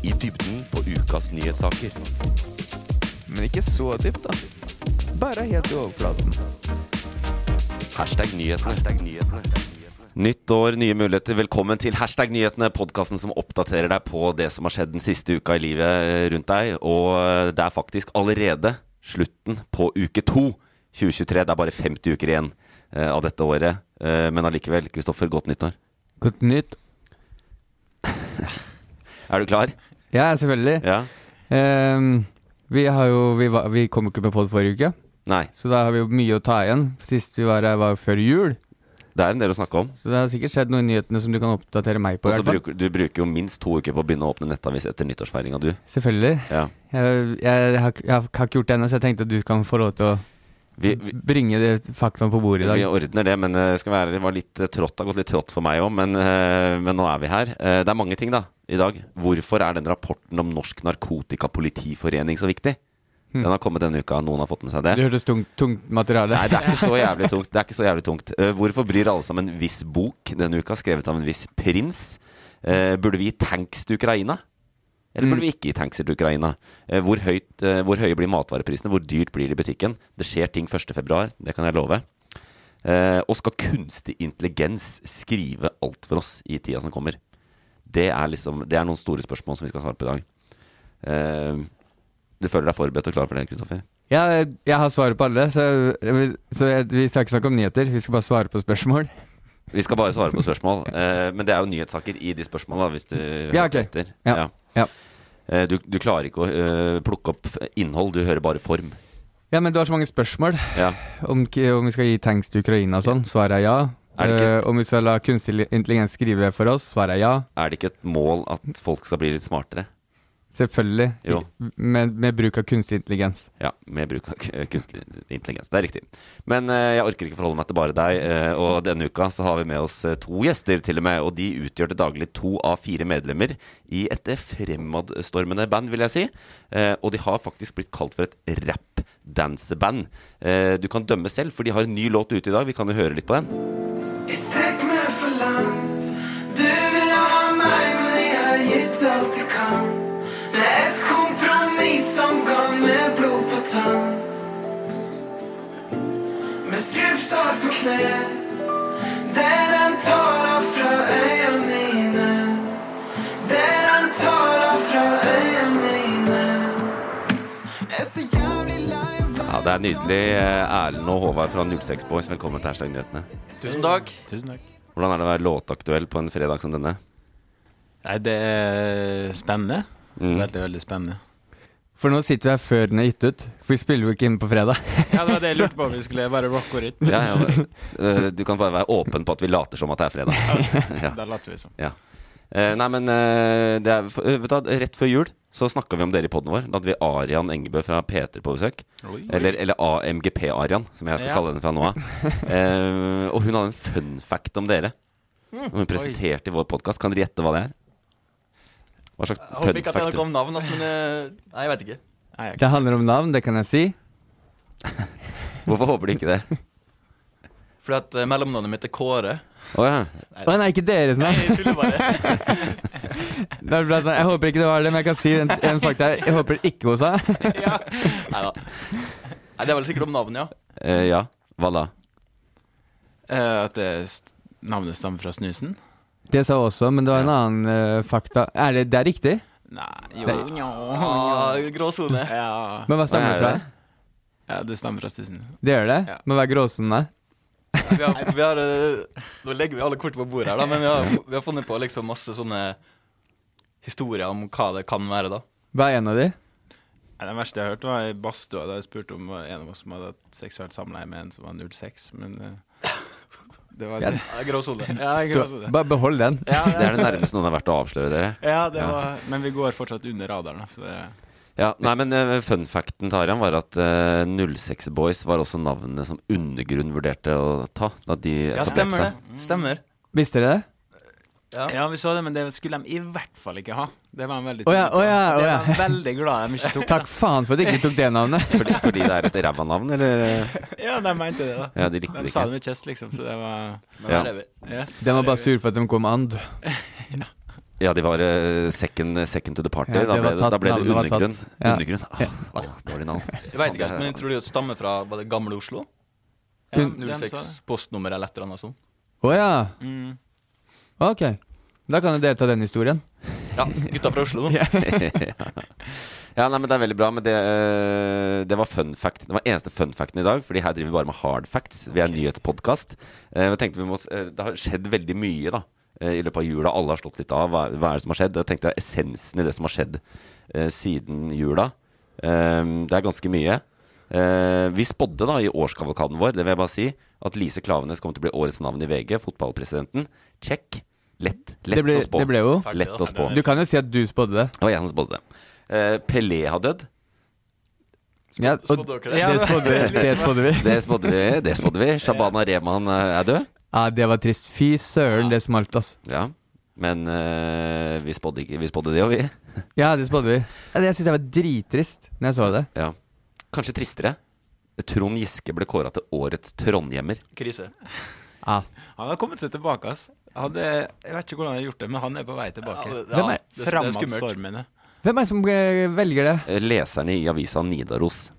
I dybden på ukas nyhetssaker. Men ikke så dypt, da. Bare helt i overflaten. Hashtag nyhetene. Nytt år, nye muligheter. Velkommen til Hashtag nyhetene, podkasten som oppdaterer deg på det som har skjedd den siste uka i livet eh, rundt deg. Og eh, det er faktisk allerede slutten på uke to 2023. Det er bare 50 uker igjen eh, av dette året. Men allikevel, Kristoffer, godt nyttår. Godt nytt. Er du klar? Ja, selvfølgelig. Ja? Um, vi, har jo, vi, var, vi kom jo ikke på pod forrige uke, Nei. så da har vi jo mye å ta igjen. Sist vi var her, var jo før jul. Det er en del å snakke om. Så det har sikkert skjedd noe i nyhetene som du kan oppdatere meg på. Og så bruker du bruker jo minst to uker på å begynne å åpne nettavis etter nyttårsfeiringa, du. Selvfølgelig. Ja. Jeg, jeg, har, jeg har ikke gjort det ennå, så jeg tenkte at du kan få lov til å Vi, vi, bringe det faktum på bordet i dag. Vi ordner det, men det skal være, det var litt eh, trått, det har gått litt trått for meg òg, men, eh, men nå er vi her. Eh, Det er mange ting da, i dag. Hvorfor er den rapporten om Norsk Narkotikapolitiforening så viktig? Den har kommet denne uka, noen har fått med seg det. Det hørtes tungt, tungt materiale. Nei, det er ikke så jævlig tungt. Det er ikke så jævlig tungt. Eh, Hvorfor bryr alle sammen en viss bok denne uka, skrevet av en viss prins? Eh, Burde vi gi tanks til Ukraina? Eller burde vi ikke gi tanks til Ukraina? Eh, Hvor, høyt, eh, hvor høye blir matvareprisene? Hvor dyrt blir det i butikken? Det skjer ting 1.2, det kan jeg love. Eh, og skal kunstig intelligens skrive alt for oss i tida som kommer? Det er, liksom, det er noen store spørsmål som vi skal svare på i dag. Du føler deg forberedt og klar for det, Kristoffer? Ja, jeg, har svaret på alle, så, jeg- så jeg, vi skal ikke snakke om nyheter. Vi skal bare svare på spørsmål. Vi skal bare svare på spørsmål. men det er jo nyhetssaker i de spørsmålene, hvis du Ja, okay. ok. etter. Ja, ja. Eh, du, du klarer ikke å eh, plukke opp innhold, du hører bare form. Ja, men du har så mange spørsmål. Ja. Om, om vi skal gi tanks til Ukraina og sånn, svaret er ja. Er det ikke- Eh, om vi skal la kunstig intelligens skrive for oss, svaret er ja. Er det ikke et mål at folk skal bli litt smartere? Selvfølgelig. Jo. Med, med bruk av kunstig intelligens. Ja, med bruk av kunstig intelligens. Det er riktig. Men uh, jeg orker ikke forholde meg til bare deg. Uh, og denne uka så har vi med oss eh, to gjester, til og med. Og de utgjør til daglig to av fire medlemmer i et fremadstormende band, vil jeg si. Uh, og de har faktisk blitt kalt for et rap-danseband. Eh, du kan dømme selv, for de har en ny låt ute i dag. Vi kan jo høre litt på den. Jeg kne. Der han tar av fra øya mine. Der han tar av fra øya mine. Jeg så jævlig lei av Ja, Det er nydelig. Eh, Erlend og Håvard fra 06 Boys, velkommen til Hashtag Nyhetene. Tusen takk. Hvordan er det å være låtaktuell på en fredag som denne? Nei, det er spennende. Mm. Veldig, veldig spennende. For nå sitter vi her før den er gitt ut. For vi spiller jo ikke inn på fredag. Ja, det var det jeg lurte på om vi skulle bare rocke og rytme. Ja, ja, eh, du kan bare være åpen på at vi later som at det er fredag. Ja. Da later vi som. Ja. Eh, nei, men eh, det er, vet du, rett før jul så snakka vi om dere i poden vår. Da hadde vi Arian Engebø fra P3 på besøk. Eller, eller AMGP-Arian, som jeg skal Ja. kalle henne fra nå av. Eh, og hun hadde en fun fact om dere. Mm. Som hun presenterte i vår podkast. Kan dere gjette hva det er? Hva slags Jeg håper ikke at det er noe om navn, altså, men uh, Nei, jeg vet ikke. Nei, jeg- Det handler om navn, det kan jeg si. Hvorfor håper du ikke det? Fordi at uh, mellomnavnet mitt er Kåre. Å ja. Å nei, ikke deres navn. Jeg tuller bare. Det bra, sånn. Jeg håper ikke det var det, men jeg kan si en, en fakta. Jeg håper det ikke hos deg. Nei da. Nei, det er vel sikkert om navn, ja. Uh, ja. Hva da? Eh, at det st navnet stammer fra snusen? Det sa jeg også, men det var en annen uh, fakta. Er det, det er riktig? Nei, jo, nja, Ah, gråsone. ja. Men hva stammer Hva det fra? ja, det stammer fra Stussen. Det gjør det? Ja. Men hva er gråsonene? Vi har, vi har, eh, nå legger vi alle kort på bordet her, da, men vi har, vi har funnet på liksom masse sånne historier om hva det kan være, da. Hva er en av de? Nei, Den verste jeg har hørt, var i badstua da jeg spurte om en av oss som hadde hatt seksuelt samleie med en som var 06, men eh, det var Ja. grå sone. Ja, bare behold den. Ja, Det er det nærmeste noen har vært å avsløre dere. Ja, det Ja. var Men vi går fortsatt under radaren, så det Ja, nei, men uh, Fun facten Tarian, var at uh, 06 Boys var også navnet som Undergrunn vurderte å ta. Da de Ja, stemmer det. Stemmer. Visste dere det? Ja. Ja, vi så det, men det skulle de i hvert fall ikke ha. Det var de veldig oh, ja, oh, ja, Det ja. var veldig glad de ikke tok. Takk faen for at de ikke tok det navnet. Fordi, fordi det er et ræva navn, eller? Ja, de mente det, da. Ja, de likte De det sa det med kjest, liksom, så det var Ja. yes. de var bare sur for at de kom and. Ja, de var uh, second, second to the party. Ja, da, ble det, da ble det var undergrunn. Ja. Undergrunn. Ah, dårlig navn. Jeg vet ikke, men jeg tror det stammer fra var det gamle Oslo? Ja, Mm. 06 postnummer eller et eller annet sånt. Å ja. Mm. Ok. Da kan jo dere ta den historien. Ja, gutta fra Oslo. Ja. Ja, nei, men Det er veldig bra. Men det, eh, det var fun fact Det var eneste fun facten i dag, Fordi her driver vi bare med hard facts. Vi er en nyhetspodkast. Eh, jeg tenkte vi må, eh, det har skjedd veldig mye da eh, i løpet av jula. Alle har slått litt av. Hva, hva er det som har skjedd? Jeg tenkte essensen i det som har skjedd siden jula. Det er ganske mye. Eh, vi spådde da i årskavalkaden vår, det vil jeg bare si, at Lise Klavenes kommer til å bli årets navn i VG. Fotballpresidenten. Check. Lett, lett ble, å spå. det ble jo. Lett å spå. Du kan jo si at du spådde det. Det var jeg som spådde det. Eh, Pelé har dødd. Ja, og Spådde dere det? Det spådde, det spådde vi. Det spådde vi. Det spådde vi. Shabana Rehman eh, er død. Ja, det var trist. Fy søren, det smalt, altså. Ja. Men eh, vi spådde ikke Vi spådde det jo, vi. Ja, det spådde vi. Ja, det- Jeg syns jeg var drittrist når jeg så det. Ja. Kanskje tristere. Trond Giske ble kåra til årets trondhjemmer. Krise. Ja. Han har kommet seg tilbake, ass. Hadde, jeg vet ikke hvordan han har gjort det, men han er på vei tilbake. Ja, Hvem er- det. Hvem er det som eh, velger det? Eh, Leserne i avisa Nidaros.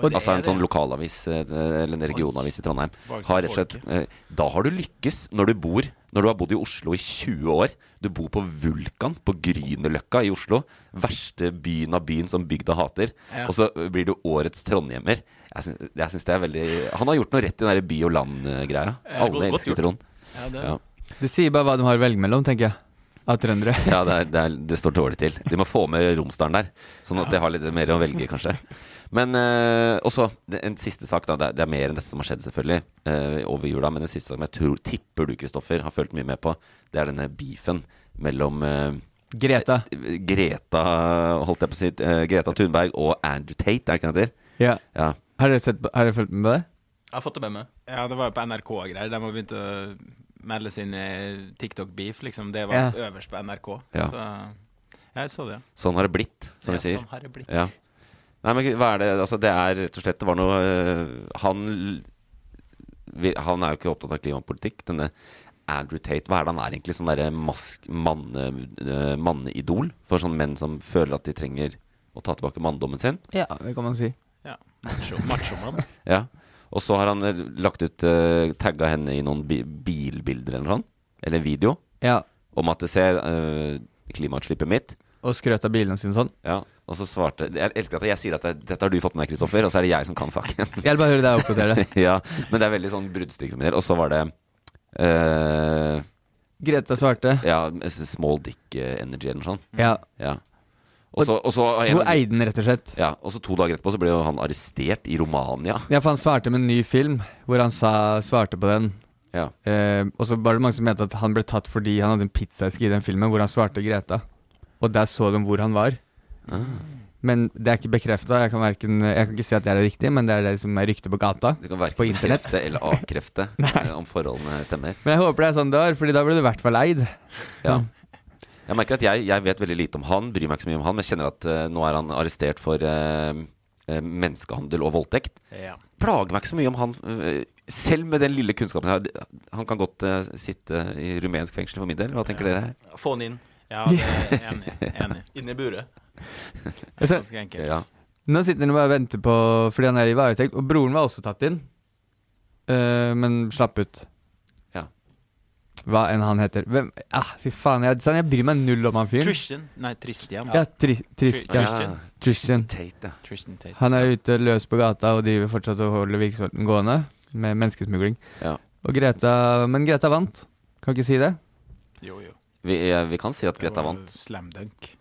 Og det altså en sånn lokalavis eh, eller en regionavis i Trondheim. Har rett og slett Da har du lykkes når du bor Når du har bodd i Oslo i 20 år. Du bor på Vulkan på Grünerløkka i Oslo. Verste byen av byen som bygda hater. Ja. Og så blir du årets trondhjemmer. Jeg syns, jeg syns det er veldig Han har gjort noe rett i den der by og land-greia. Ja, Alle elsker. Trond. Ja, det, Ja. Det sier bare hva de har å velge mellom, tenker jeg. Av trøndere. Ja, det, er, det, er, det står dårlig til. De må få med Romsdalen der, sånn at de har litt mer å velge, kanskje. Men eh, også en siste sak, da. Det er, det er mer enn dette som har skjedd, selvfølgelig, eh, over jula. Men en siste sak som jeg tror, tipper du, Kristoffer, har følt mye med på, det er denne beefen mellom eh, Greta. Greta holdt jeg på å si, Greta Thunberg og Andrew Tate, er det ikke det heter? Ja. Ja. Har dere, sett, har dere fulgt med på det? Jeg har fått det med meg. ja, det var jo på NRK og greier. De har begynt å melde sin eh, TikTok-beef, liksom. Det var Ja. øverst på NRK. Ja. Så jeg så det. Sånn har det blitt, som Ja, vi sier. Sånn har det blitt. Ja. Nei, men hva er det Altså, det er rett og slett Det var noe øh, Han vi- Han er jo ikke opptatt av klimapolitikk. Denne Andrew Tate, hva er det han er egentlig? Sånn derre mask... Manne, manneidol for sånne menn som føler at de trenger å ta tilbake manndommen sin? Ja, det kan man si. Ja. Macho, machomann. Ja. Og så har han øh, lagt ut uh, Tagga henne i noen bi bilbilder eller noe sånt. Eller video. Ja. Om at det ser uh, klimautslippet mitt. Og skrøt av bilene sine sånn. Ja. Og så svarte Jeg elsker at jeg sier at jeg, dette har du fått med deg, Kristoffer, og så er det jeg som kan saken. Jeg vil bare høre deg oppdatere det. ja, men det er veldig sånn bruddstykke for min del. Og så var det uh, Greta svarte. Ja, Small Dick eh, Energy eller noe sånt. Ja. Ja. Og så, og så Hun eide den, rett og slett. Ja, og så to dager etterpå så ble jo han arrestert i Romania. Ja, for han svarte med en ny film, hvor han sa, svarte på den. Ja. Eh, og så var det mange som mente at han ble tatt fordi han hadde en pizzaeske i den filmen, hvor han svarte Greta. Og der så de hvor han var. Ah. Men det er ikke bekrefta. Jeg, kan jeg kan ikke si at det er riktig, men det er det som er ryktet på gata. Du kan På verken bekrefte eller avkrefte eh, om forholdene stemmer. Men jeg håper det er sånn det var, Fordi da ble du i hvert fall eid. Ja. Jeg merker at jeg, jeg vet veldig lite om han, bryr meg ikke så mye om han, men jeg kjenner at uh, nå er han arrestert for eh, menneskehandel og voldtekt. Ja. Plager meg ikke så mye om han, selv med den lille kunnskapen jeg har. Han kan godt uh, sitte i rumensk fengsel for min del. Hva tenker dere? Få han inn. Ja, det er enig. enig. Inn i buret. Ganske enkelt. Ja. nå sitter han og bare venter på Fordi han er i varetekt. Og broren var også tatt inn, uh, men slapp ut. Hva enn han heter. Hvem ah, Fy faen, jeg, sånn, jeg bryr meg null om han fyren. Tristan Nei, Tristian. Ja, tri, Tris, ja. Tristan. Tristan. Tate. Tristan Tate. Han er ute løs på gata og driver fortsatt og holder virksomheten gående med menneskesmugling. Ja. Og Greta Men Greta vant. Kan ikke si det. Jo, jo. Vi, vi kan si at Greta vant. Slam dunk.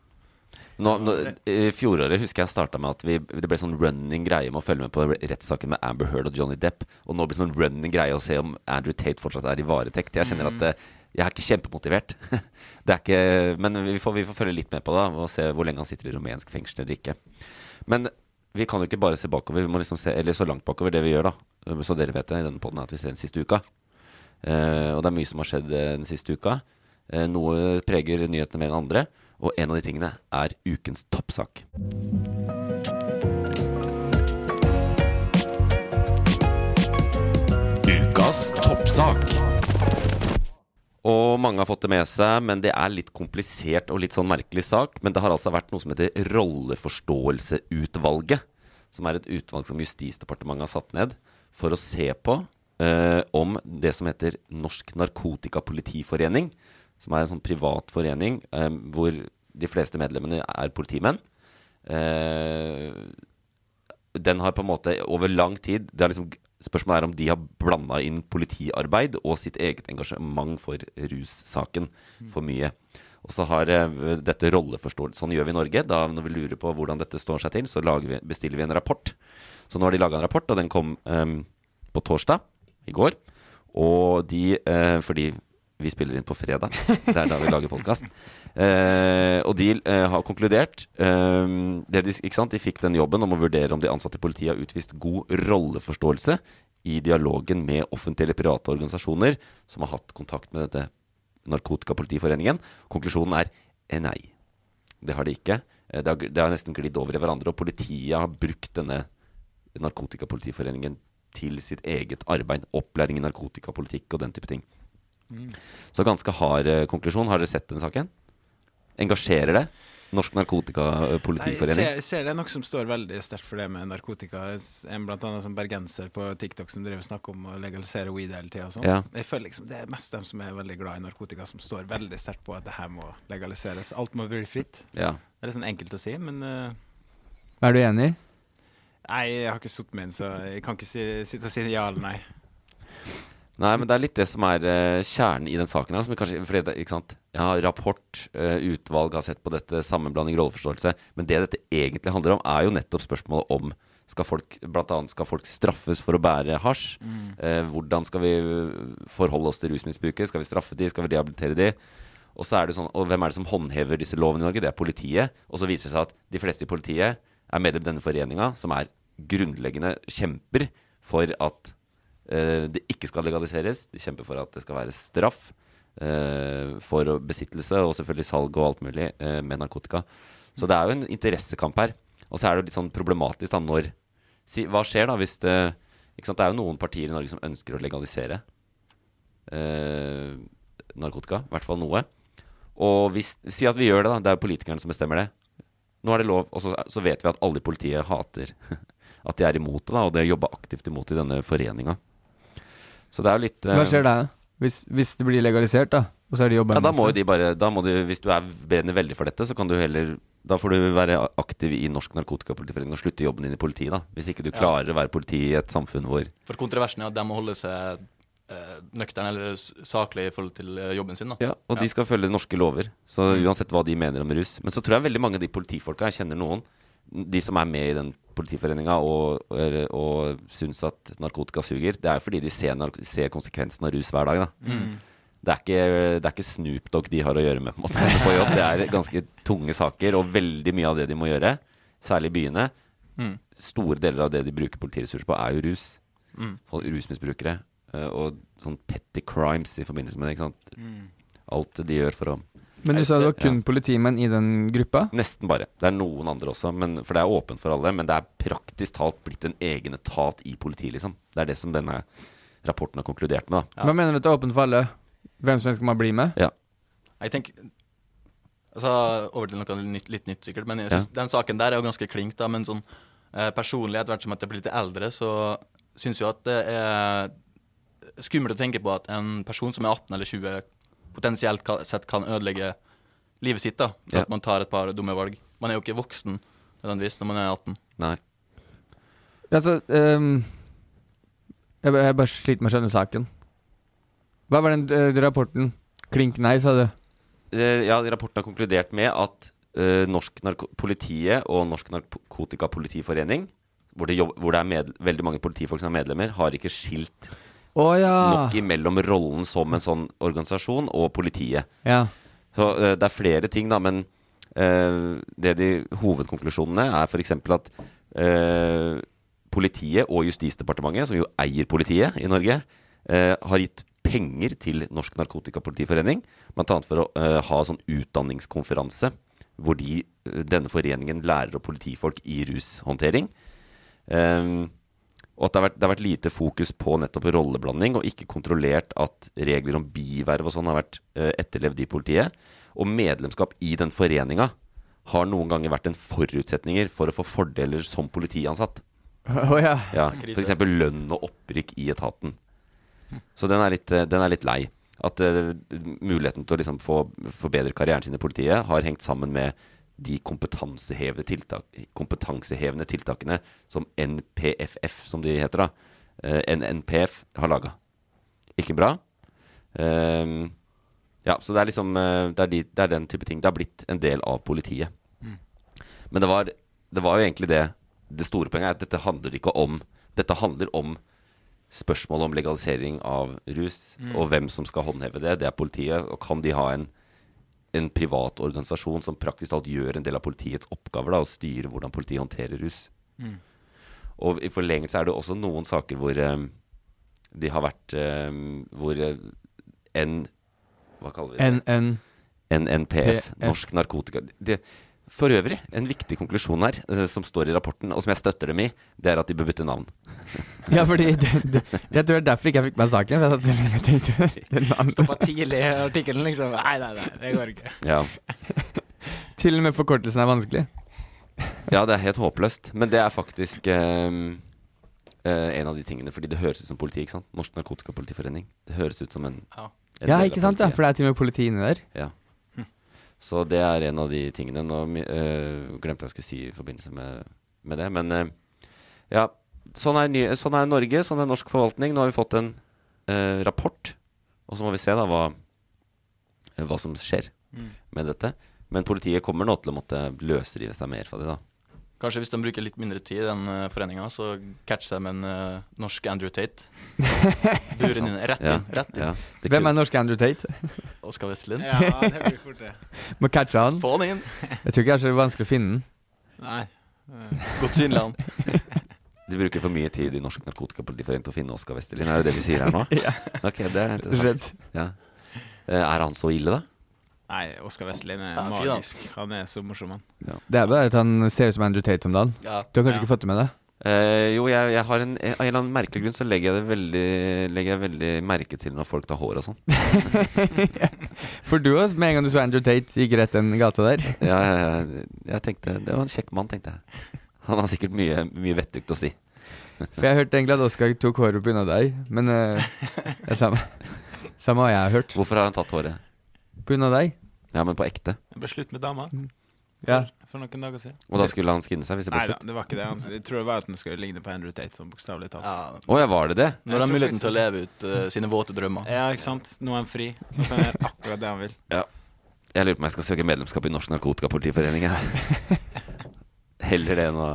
Nå, nå, I fjoråret husker jeg starta med at vi, det ble sånn running greie med å følge med på rettssaken med Amber Heard og Johnny Depp. Og nå blir det sånn running greie å se om Andrew Tate fortsatt er i varetekt. Jeg kjenner at eh, jeg er ikke kjempemotivert. det er ikke, men vi får, vi får følge litt med på det og se hvor lenge han sitter i rumensk fengsel eller ikke. Men vi kan jo ikke bare se bakover, vi må liksom se, eller så langt bakover det vi gjør, da. Så dere vet det i denne podden, at vi ser den siste uka. Uh, og det er mye som har skjedd eh, den siste uka. Uh, noe preger nyhetene mer enn andre. Og en av de tingene er ukens toppsak. Ukas toppsak. Og mange har fått det med seg, men det er litt komplisert og litt sånn merkelig sak. Men det har altså vært noe som heter Rolleforståelseutvalget. Som er et utvalg som Justisdepartementet har satt ned for å se på eh, om det som heter Norsk Narkotikapolitiforening, som er en sånn privat forening eh, hvor de fleste medlemmene er politimenn. Eh, den har på en måte over lang tid det er liksom, Spørsmålet er om de har blanda inn politiarbeid og sitt eget engasjement for russaken for mye. Og så har eh, dette rolleforståelse Sånn gjør vi i Norge. Da Når vi lurer på hvordan dette står seg til, så vi, bestiller vi en rapport. Så nå har de laga en rapport, og den kom um, på torsdag i går. Og de uh, Fordi vi spiller inn på fredag. Det er da vi lager podkast. Eh, og de eh, har konkludert. Eh, de, de fikk den jobben om å vurdere om de ansatte i politiet har utvist god rolleforståelse i dialogen med offentlige eller private organisasjoner som har hatt kontakt med dette Narkotikapolitiforeningen. Konklusjonen er eh, nei. Det har de ikke. Eh, Det har, det har nesten glidd over i hverandre. Og politiet har brukt denne Narkotikapolitiforeningen til sitt eget arbeid. Opplæring i narkotikapolitikk og den type ting. Så ganske hard eh, konklusjon. Har dere sett den saken? Engasjerer det? Norsk narkotikapolitiforening? jeg ser, ser det er noe som står veldig sterkt for det med narkotika. En blant annet som bergenser på TikTok som driver snakker om å legalisere weed hele tida. Sånn. Ja. Jeg føler liksom Det er mest dem som er veldig glad i narkotika, som står veldig sterkt på at det her må legaliseres. Alt må bli fritt. Ja. Det er litt sånn enkelt å si, men uh... Er du enig? Nei, jeg har ikke sittet med den, så jeg kan ikke si, sitte og si ja eller nei. Nei, men det er litt det som er uh, kjernen i den saken her. Som vi kanskje, fordi det, ikke sant? Ja, rapport, uh, utvalg har sett på dette, sammenblanding, rolleforståelse. Men det dette egentlig handler om, er jo nettopp spørsmålet om skal folk, blant annet skal folk straffes for å bære hasj? Eh, hvordan skal vi forholde oss til rusmisbruket? Skal vi straffe de? Skal vi rehabilitere de? Og så er det sånn, og hvem er det som håndhever disse lovene i Norge? Det er politiet. Og så viser det seg at de fleste i politiet er medlem i denne foreninga, som er grunnleggende kjemper for at det ikke skal legaliseres. De kjemper for at det skal være straff eh, for besittelse og selvfølgelig salg og alt mulig eh, med narkotika. Så det er jo en interessekamp her. Og så er det jo litt sånn problematisk da når si, Hva skjer da hvis det ikke sant? Det er jo noen partier i Norge som ønsker å legalisere eh, narkotika. I hvert fall noe. Og hvis, si at vi gjør det, da. Det er jo politikerne som bestemmer det. Nå er det lov. Og så, så vet vi at alle i politiet hater at de er imot det, da, og det jobber aktivt imot i denne foreninga. Så det er jo litt eh, Hva skjer da? Hvis, hvis det blir legalisert, da? Og så er det jobba Ja, da må jo de bare da må du, Hvis du er brenner veldig for dette, så kan du heller Da får du være aktiv i Norsk Narkotikapolitiforening og slutte jobben din i politiet, da. Hvis ikke du klarer å være politi i et samfunn hvor For kontroversen er at de må holde seg nøkterne nøktern eller saklig i forhold til eh, jobben sin. da. Ja, og de skal følge norske lover. Så uansett hva de mener om rus. Men så tror jeg veldig mange av de politifolka, jeg kjenner noen, de som er med i den politiforeninga og, og, og syns at narkotika suger, det er jo fordi de ser, ser konsekvensen av rus hver dag, da. Det er, ikke, det er ikke Snoop Dogg de har å gjøre med på, måte, på jobb. Det er ganske tunge saker, og veldig mye av det de må gjøre, særlig i byene Mm. Store deler av det de bruker politiressurser på, er jo rus. Mm. Rusmisbrukere. eh, Og sånn petty crimes i forbindelse med det. Mm. Alt de gjør for å Men du sa det var kun Ja. politimenn i den gruppa? Nesten bare. Det er noen andre også, men, for det er åpent for alle. Men det er praktisk talt blitt en egen etat i politiet, liksom. Det er det som denne rapporten har konkludert med. da Hva mener du at det er åpent for alle? Hvem som helst kan man bli med? Ja. Jeg tenker altså, Over til noe nytt, litt nytt, sikkert. Men jeg synes, den saken der er jo ganske klink. da, Men sånn eh, personlig, etter hvert som at jeg blir litt eldre, så syns jeg at det er skummelt å tenke på at en person som er 18 eller 20, potensielt sett kan ødelegge livet sitt da, for Ja. at man tar et par dumme valg. Man er jo ikke voksen nødvendigvis når man er 18. Nei. Altså um, jeg, jeg bare sliter med å skjønne saken. Hva var den uh, rapporten? Klink nei, sa du? Eh, ja, rapporten har konkludert med at uh, norsk politiet og Norsk Narkotikapolitiforening, hvor det, jobb, hvor det er med, veldig mange politifolk som er medlemmer, har ikke skilt Å ja. nok imellom rollen som en sånn organisasjon og politiet. ja. Så uh, det er flere ting, da, men uh, det de hovedkonklusjonene er f.eks. at uh, politiet og Justisdepartementet, som jo eier politiet i Norge, har gitt penger til Norsk Narkotikapolitiforening, bl.a. for å ha sånn utdanningskonferanse hvor de, denne foreningen lærer opp politifolk i rushåndtering. Um, og at det har, vært, det har vært lite fokus på nettopp rolleblanding, og ikke kontrollert at regler om biverv og sånn har vært eh, etterlevd i politiet. Og medlemskap i den foreninga har noen ganger vært en forutsetninger for å få fordeler som politiansatt. Oh, ja. Ja, F.eks. lønn og opprykk i etaten. Så den er litt, eh, den er litt lei. At uh, muligheten til å liksom få forbedre karrieren sin i politiet har hengt sammen med de kompetansehevende, tiltak, kompetansehevende tiltakene som NPFF, som de heter, da. eh, NNPF har laga. Ikke bra. Um, ja, så det er liksom eh, det er, de, det er den type ting. Det har blitt en del av politiet. Men det var, det var jo egentlig det Det store poenget er at dette handler ikke om Dette handler om spørsmålet om legalisering av rus, og hvem som skal håndheve det. Det er politiet. Og kan de ha en, en privat organisasjon som praktisk talt gjør en del av politiets oppgaver, da, og styrer hvordan politiet håndterer rus? Og i forlengelse er det også noen saker hvor um, de har vært um, Hvor eh, N... Hva kaller vi det? NN. NNPF, Norsk Narkotika det, For øvrig, en viktig konklusjon her, eh, som står i rapporten, og som jeg støtter dem i, det er at de bør bytte navn. Ja, fordi det, det, Jeg tror det er derfor ikke jeg fikk med saken. For jeg tenkte det navnet. Stoppa tidlig i artikkelen, liksom. Nei, nei, nei, det går ikke. Ja. Til og med forkortelsen er vanskelig. ja, det er helt håpløst. Men det er faktisk eh, eh, en av de tingene, fordi det høres ut som politi, ikke sant? Norsk Narkotikapolitiforening. Det høres ut som en, Ja. en Ja, ikke sant? Ja, for det er til og med politi inni der. Ja. Så det er en av de tingene. Nå øh, glemte jeg å skulle si i forbindelse med, med det. Men øh, ja, sånn er, ny, sånn er Norge, sånn er norsk forvaltning. Nå har vi fått en øh, rapport, og så må vi se da hva, hva som skjer med dette. Men politiet kommer nå til å måtte løsrive seg mer fra det, da. Kanskje hvis de bruker litt mindre tid den uh, foreninga, så catcher de en uh, norsk Andrew Tate. Burer den inn, rett inn. Ja, rett inn. ja. Hvem er norsk Andrew Tate? Oskar Vestlund. Ja, det blir fort det. Må catche han. Få han inn! Jeg tror ikke det er så vanskelig å finne den. Nei. Godt synlig han. De bruker for mye tid i Norsk Narkotikapolitiforening til å finne Oskar Vestelin, Er det det vi sier her nå? Ja. Ok, det er interessant. Ja. Eh, Er han så ille, da? Nei, Oskar Vestelin er er magisk. Han er så morsom, han. Det er bare at han ser ut som Andrew Tate om dagen. Ja. Du har kanskje Ja. ikke fått det med deg? Eh, jo, jeg, jeg har en, av en eller annen merkelig grunn så legger jeg det veldig Legger jeg veldig merke til når folk tar hår og sånn. For du også, med en gang du så Andrew Tate, gikk rett den gata der. Ja, jeg, jeg, tenkte Det var en kjekk mann, tenkte jeg. Han har sikkert mye, mye vettugt å si. For jeg hørte egentlig at Oskar tok håret pga. deg, men uh, det er samme, samme har jeg hørt. Hvorfor har han tatt håret? Pga. deg? Ja, men på ekte. Det ble slutt med dama Ja. For noen dager siden. Og da skulle han skinne seg hvis det ble Nei slutt? Nei, det var ikke det. Han, jeg tror det var at han skulle ligne på Andrew Tate, sånn bokstavelig talt. Ja. Oh, ja, var det det? Når han har muligheten til å leve ut uh, sine våte drømmer. Ja, ikke sant. Nå er han fri. Nå kan han gjøre akkurat det han vil. Ja. Jeg lurer på om jeg skal søke medlemskap i Norsk Narkotikapolitiforening. Heller det enn å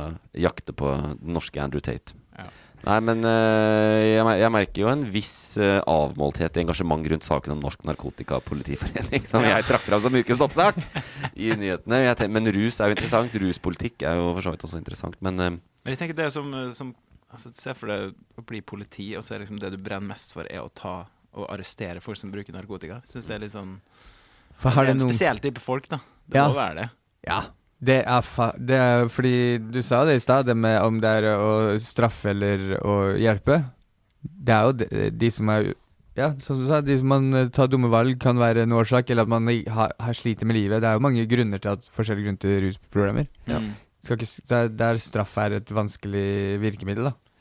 jakte på den norske Andrew Tate. Nei, men eh, jeg, merker jo en viss eh, avmålthet i engasjement rundt saken om Norsk Narkotikapolitiforening, som jeg trakk fram som ukens toppsak i nyhetene. Men rus er jo interessant. Ruspolitikk er jo for så vidt også interessant. Men eh, Men jeg tenker det som, som altså, Se for deg å bli politi, og så er liksom det du brenner mest for, er å ta og arrestere folk som bruker narkotika. Syns det er litt sånn For Det har er det en noen spesiell type folk, da. Det Ja. må være det. Ja. Det er, fa det er fordi du sa det i stad, det med om det er å straffe eller å hjelpe. Det er jo de, de som er Ja, som du sa, de som man eh, tar dumme valg, kan være en årsak, eller at man har, har sliter med livet. Det er jo mange grunner til at forskjellige grunner til rusproblemer. Ja. Ikke, der, der straff er et vanskelig virkemiddel, da.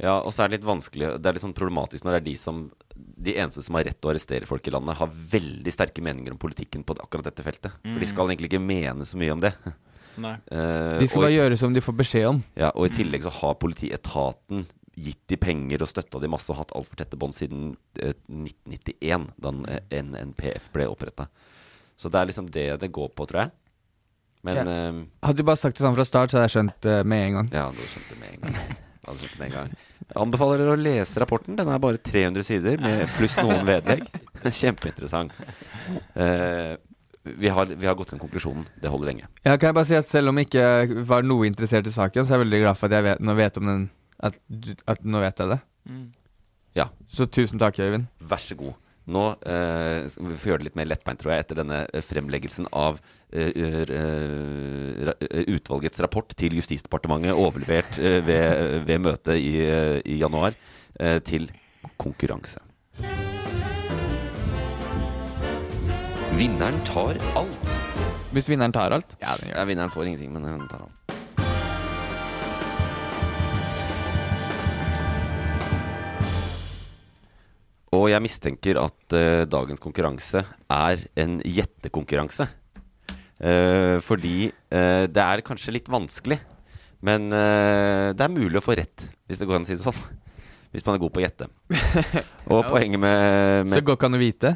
Ja, og så er det litt vanskelig Det er litt sånn problematisk når det er de som de eneste som har rett til å arrestere folk i landet, har veldig sterke meninger om politikken på akkurat dette feltet. For de skal egentlig ikke mene så mye om det. Nei. Uh, De skal bare gjøre som de får beskjed om. Ja, og i tillegg så har politietaten gitt de penger og støtta de masse og hatt altfor tette bånd siden uh, 1991, da eh, NNPF ble oppretta. Så det er liksom det det går på, tror jeg. Men Ja. uh, Hadde du bare sagt det sånn fra start, så hadde jeg skjønt det med en gang. ja, du skjønte med en gang. Det med en gang. Jeg anbefaler dere å lese rapporten. Den er bare 300 sider, med pluss noen vedlegg. Kjempeinteressant. Uh, vi, har, vi har gått til konklusjonen. Det holder lenge. Ja, kan jeg bare si at Selv om jeg ikke var noe interessert i saken, så er jeg veldig glad for at jeg vet, nå vet om den At, at nå vet jeg det. Ja, Så tusen takk, Øyvind. Vær så god. Nå eh, vi får gjøre det litt mer lettbeint, tror jeg, etter denne eh, fremleggelsen av eh, eh, eh, utvalgets rapport til Justisdepartementet, overlevert eh, ved, ved møtet i, i januar, eh, til konkurranse. Vinneren tar alt. Hvis vinneren tar alt. Ja, vinneren får ingenting, men hun tar alt. Og jeg mistenker at uh, dagens konkurranse er en gjettekonkurranse. Uh, fordi uh, det er kanskje litt vanskelig, men det er mulig å få rett, hvis det går an å si det sånn. Hvis man er god på å gjette. Og poenget med, Så med det går ikke an å vite?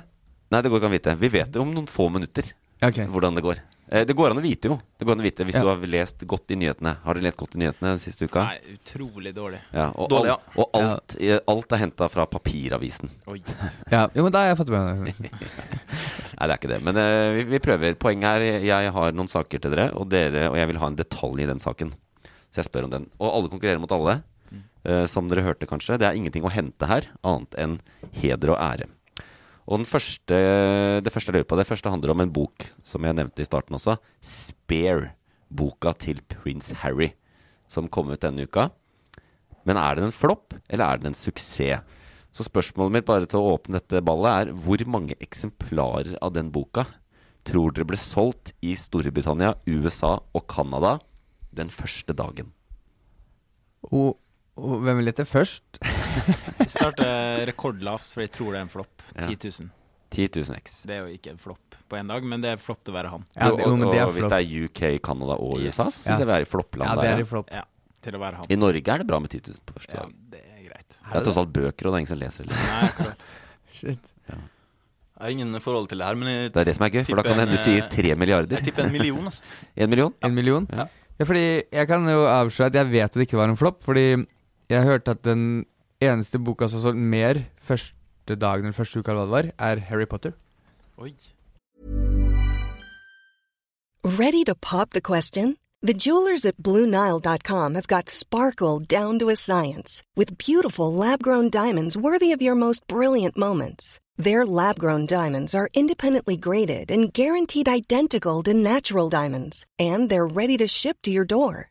Nei, det går ikke an å vite. Vi vet det om noen få minutter okay. hvordan det går. Eh, Det går an å vite, jo. Det går an å vite Hvis Ja. du har lest godt i nyhetene. Har du lest godt i nyhetene den siste uka? Nei, utrolig dårlig. Ja, og, Dårlig, alt, og alt, eh, alt er henta fra papiravisen. Oi. Ja, jo, men da har jeg fått med meg det. Nei, det er ikke det. Men uh, vi, vi prøver. Poenget er jeg har noen saker til dere, og, dere, og jeg vil ha en detalj i den saken. Så jeg spør om den. Og alle konkurrerer mot alle. Uh, som dere hørte, kanskje. Det er ingenting å hente her, annet enn heder og ære. Og første, det første jeg lurer på, det første handler om en bok som jeg nevnte i starten også. Spare. Boka til prins Harry, som kom ut denne uka. Men er den en flopp, eller er den en suksess? Så spørsmålet mitt bare til å åpne dette ballet er hvor mange eksemplarer av den boka tror dere ble solgt i Storbritannia, USA og Canada den første dagen? Og, og hvem vil gjette først? Vi starter rekordlavt, for jeg tror det er en flopp. Ja. 10 000. 10 000 X. Det er jo ikke en flopp på én dag, men det er flopp å være han. Ja, det- og, og, og hvis det er UK, Canada og Yes. USA, så syns Ja. jeg vi er i floppland Ja, det der. er i flopp. Ja, til å være han. I Norge er det bra med 10 000 på første Ja, dag. det er greit. Det er tross alt bøker, og det er ingen som leser det. Nei, akkurat. Shit. Jeg har ingen forhold til det her, men jeg, Det er det som er gøy, for da kan det hende du sier tre milliarder. jeg tipper en million. Altså. En million? En million? Ja. Ja, fordi jeg kan jo avsløre at jeg vet at det ikke var en flopp, fordi jeg hørte at den eneste boka som solgte mer første dagen eller første uka, eller hva det var, er Harry Potter. Oi. Ready to pop the question? The jewelers at BlueNile.com have got sparkle down to a science with beautiful lab grown diamonds worthy of your most brilliant moments. Their lab grown diamonds are independently graded and guaranteed identical to natural diamonds, and they're ready to ship to your door.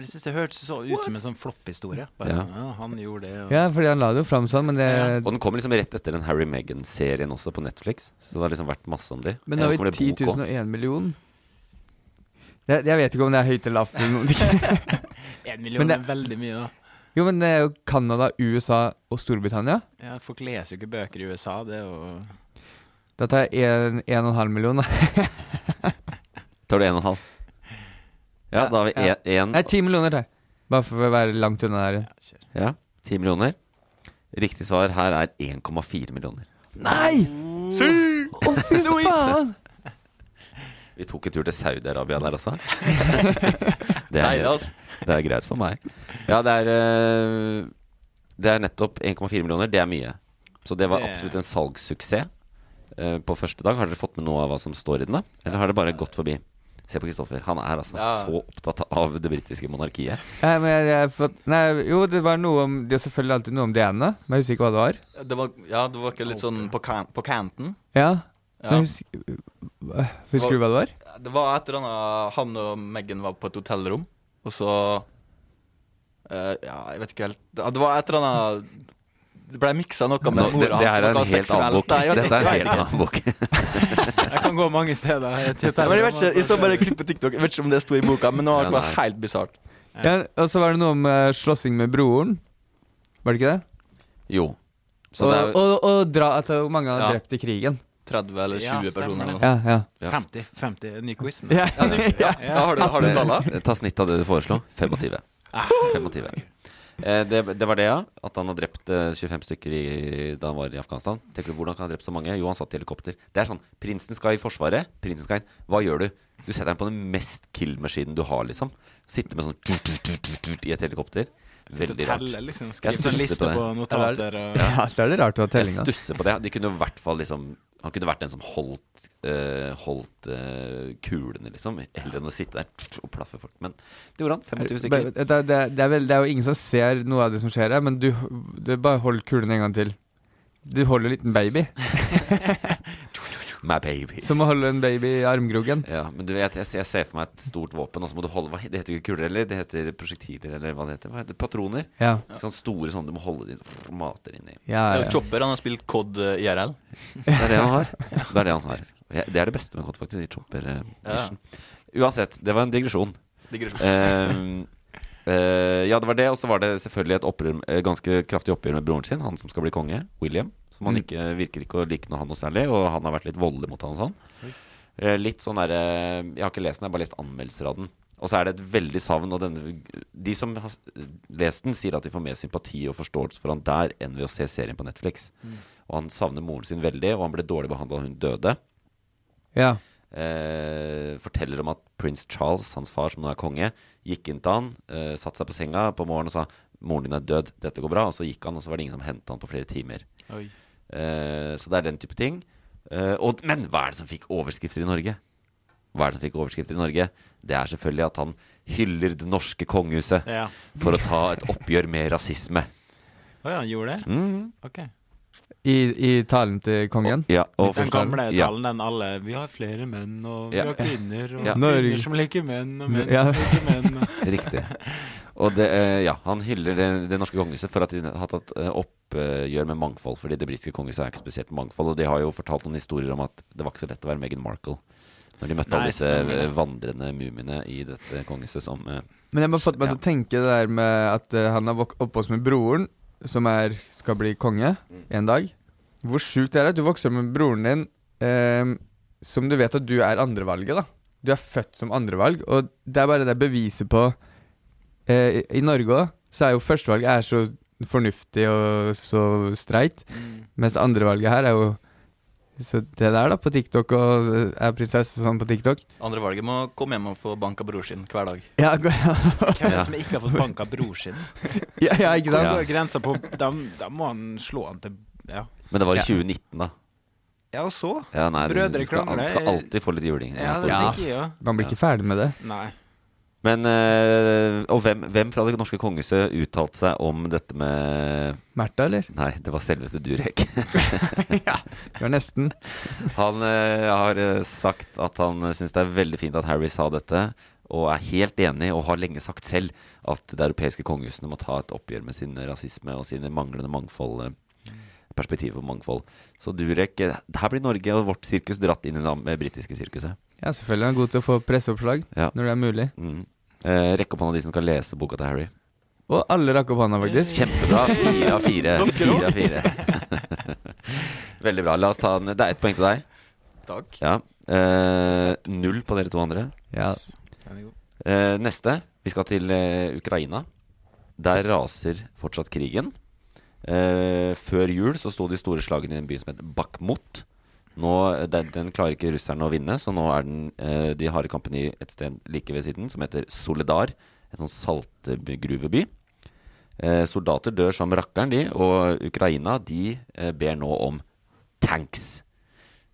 Men jeg synes det hørtes så ut som en sånn flopphistorie. Ja. ja. Han gjorde det. Og... Ja, fordi han la det jo fram sånn, men det Og den kommer liksom rett etter den Harry Meghan-serien også på Netflix. Så det har liksom vært masse om de. Men nå har vi det 10 001 million. Jeg, jeg vet ikke om det er høyt eller lavt. Én million det- er veldig mye, da. Jo, men det er jo Canada, USA og Storbritannia. Ja, folk leser jo ikke bøker i USA. Det er jo Da tar jeg en, en og en halv million, da. Tar du en og en halv? Ja, da har vi Ja. en, en Nei, ti millioner tar. Bare for å være langt unna her. Ja, 10 millioner. Riktig svar her er 1,4 millioner. Nei! Å, fy faen! Vi tok en tur til Saudi-Arabia der også. det, er, altså. det er greit for meg. Ja, det er eh, Det er nettopp 1,4 millioner. Det er mye. Så det var absolutt en salgssuksess eh, på første dag. Har dere fått med noe av hva som står i den? da? Eller har det bare gått forbi? Se på Kristoffer. Han er altså Ja. så opptatt av det britiske monarkiet. Nei, men jeg, fått- nei, jo, det var noe om Det er selvfølgelig alltid noe om det ene, men jeg husker ikke hva det var. Det var, ja, det var ikke litt sånn på, kan, på canten? Ja. Ja. Men husker, husker du hva det var? Det var et eller annet Han og Meghan var på et hotellrom, og så uh, Ja, jeg vet ikke helt Det det var et eller annet Det ble miksa noe med mora hans. det her er en helt annen bok. Dette er helt annen bok. Jeg kan gå mange steder. men jeg vet ikke, jeg så bare klipp på TikTok. Jeg vet ikke om det sto i boka, men nå var det nei. helt bisart. Ja, og så var det noe om slåssing med broren. Var det ikke det? Jo. Så og, det er jo og, og dra, at mange har Ja. drept i krigen. 30 eller 20 Ja, personer eller noe. Ja, ja. Ja. 50. 50 Ny quiz. ja. Ja, ja, har du, har du talla? Ta snitt av det du foreslo. 25. 25. Eh, det, det var det, ja. At han har drept eh, 25 stykker i, da han var i Afghanistan. Tenker du, Hvordan kan han ha drept så mange? Jo, han satt i helikopter. Det er sånn, Prinsen skal i Forsvaret. Prinsen skal inn. Hva gjør du? Du setter den på den mest kill-maskinen du har, liksom. Sitte med sånn tut, tut, tut, tut, tut, i et helikopter. Veldig rart. telle, liksom. Jeg en stusser liste på det. på notater og ja, det er det rart å ha tellinga. Jeg stusser på det. De kunne i hvert fall liksom Han kunne vært den som holdt eh, Holdt uh, kulene, liksom. Heller enn å sitte der og plaffe folk. Men det gjorde han. 25 stykker. Det, det, det, det, er vel, det er jo ingen som ser noe av det som skjer her, men du, du bare hold kulene en gang til. Du holder en liten baby. My baby. Som å holde en baby i armkroken. Ja, men du vet, jeg, jeg ser for meg et stort våpen, og så må du holde hva, Det heter ikke kuler, eller? Det heter prosjektiler, eller hva det heter. Hva heter? Patroner? Ja. Sånn store sånne du må holde dine mater inni. Ja, Ja, ja. Chopper han har spilt COD eh, IRL. Det er det han har. Det er det han har. Det er det beste med Cod, faktisk. De Chopper eh, Edition. Uansett, det var en digresjon. Digresjon. Eh, ja, det var det, og så var det selvfølgelig et opprør, ganske kraftig oppgjør med broren sin, han som skal bli konge, William. Som han Mm. ikke, virker ikke å like noe han noe særlig, og han har vært litt voldelig mot han og sånn. Eh, litt sånn derre Jeg har ikke lest den, jeg har bare lest anmeldelser av den. Og så er det et veldig savn. Og denne, de som har lest den, sier at de får mer sympati og forståelse for han der enn ved å se serien på Netflix. Og han savner moren sin veldig, og han ble dårlig behandla da hun døde. ja. Eh, forteller om at prins Charles, hans far som nå er konge, gikk inn til han, eh, satte seg på senga på morgenen og sa 'Moren din er død, dette går bra'. Og så gikk han, og så var det ingen som hentet han på flere timer. Oi. Eh, så det er den type ting. Eh, og, men hva er det som fikk overskrifter i Norge? Hva er det som fikk overskrifter i Norge? Det er selvfølgelig at han hyller det norske kongehuset Ja. for å ta et oppgjør med rasisme. Å ja, han gjorde det? Mm. Ok. I, I talen til kongen. Ja, og Den gamle ja. talen, den alle Vi har flere menn, og vi Ja. har kvinner, og Ja. kvinner som liker menn, og menn Ja. som liker menn. Riktig. Og det, eh, ja, han hyller det, det norske kongehuset for at de har tatt eh, oppgjør med mangfold. Fordi det britiske kongehuset er ikke spesielt mangfold. Og de har jo fortalt noen historier om at det var ikke så lett å være Meghan Markle. Når de møtte Nei, alle disse stemmer eh, vandrende mumiene i dette kongehuset som Men jeg har fått meg til å tenke det der med at han har vok- oppvokst med broren, som er, skal bli konge en dag. Hvor sjukt det er at du vokser opp med broren din, eh, som du vet at du er andrevalget, da. Du er født som andrevalg, og det er bare det beviset på eh, I, Norge òg, så er jo førstevalget er så fornuftig og så streit, mens andrevalget her er jo Så det der, da, på TikTok, og eh, er prinsesse sånn på TikTok Andre valget må komme hjem og få banka bror sin hver dag. Ja, ja Hvem er det som ikke har fått banka bror sin? ja, ja ikke Hvor går grensa på da, da må han slå han til Ja, Men det var i 2019, da. ja og så? Ja, nei, Brødre krangler. du skal alltid få litt juling. Ja, det tenker jeg, ja. Man blir ikke ferdig med det. Nei. Men øh, Og hvem, hvem fra det norske kongehuset uttalte seg om dette med Märtha, eller? Nei, det var selveste Durek. Det var nesten. Han øh, har øh, sagt at han syns det er veldig fint at Harry sa dette, og er helt enig, og har lenge sagt selv, at det europeiske kongehusene må ta et oppgjør med sin rasisme og sine manglende mangfold. Perspektiv på mangfold. Så Durek Her blir Norge og vårt sirkus dratt inn i det britiske sirkuset. Ja, selvfølgelig. Han er god til å få presseoppslag Ja. når det er mulig. Mm. Eh, rekk opp hånda de som skal lese boka til Harry. Og alle rakk opp hånda, faktisk. Kjempebra. Fire av fire. Fire av fire. Veldig bra. La oss ta den. Det er ett poeng til deg. Takk. Ja. Eh, null på dere to andre. Ja. Eh, neste. Vi skal til eh, Ukraina. Der raser fortsatt krigen. Eh, før jul så sto de store slagene i en by som heter Bakhmut. Nå, den, den klarer ikke russerne å vinne, så nå er den, eh, de harde kampene i et sted like ved siden, som heter Soledar. En sånn saltgruveby. Eh, soldater dør som rakkeren, de. Og Ukraina de eh, ber nå om tanks.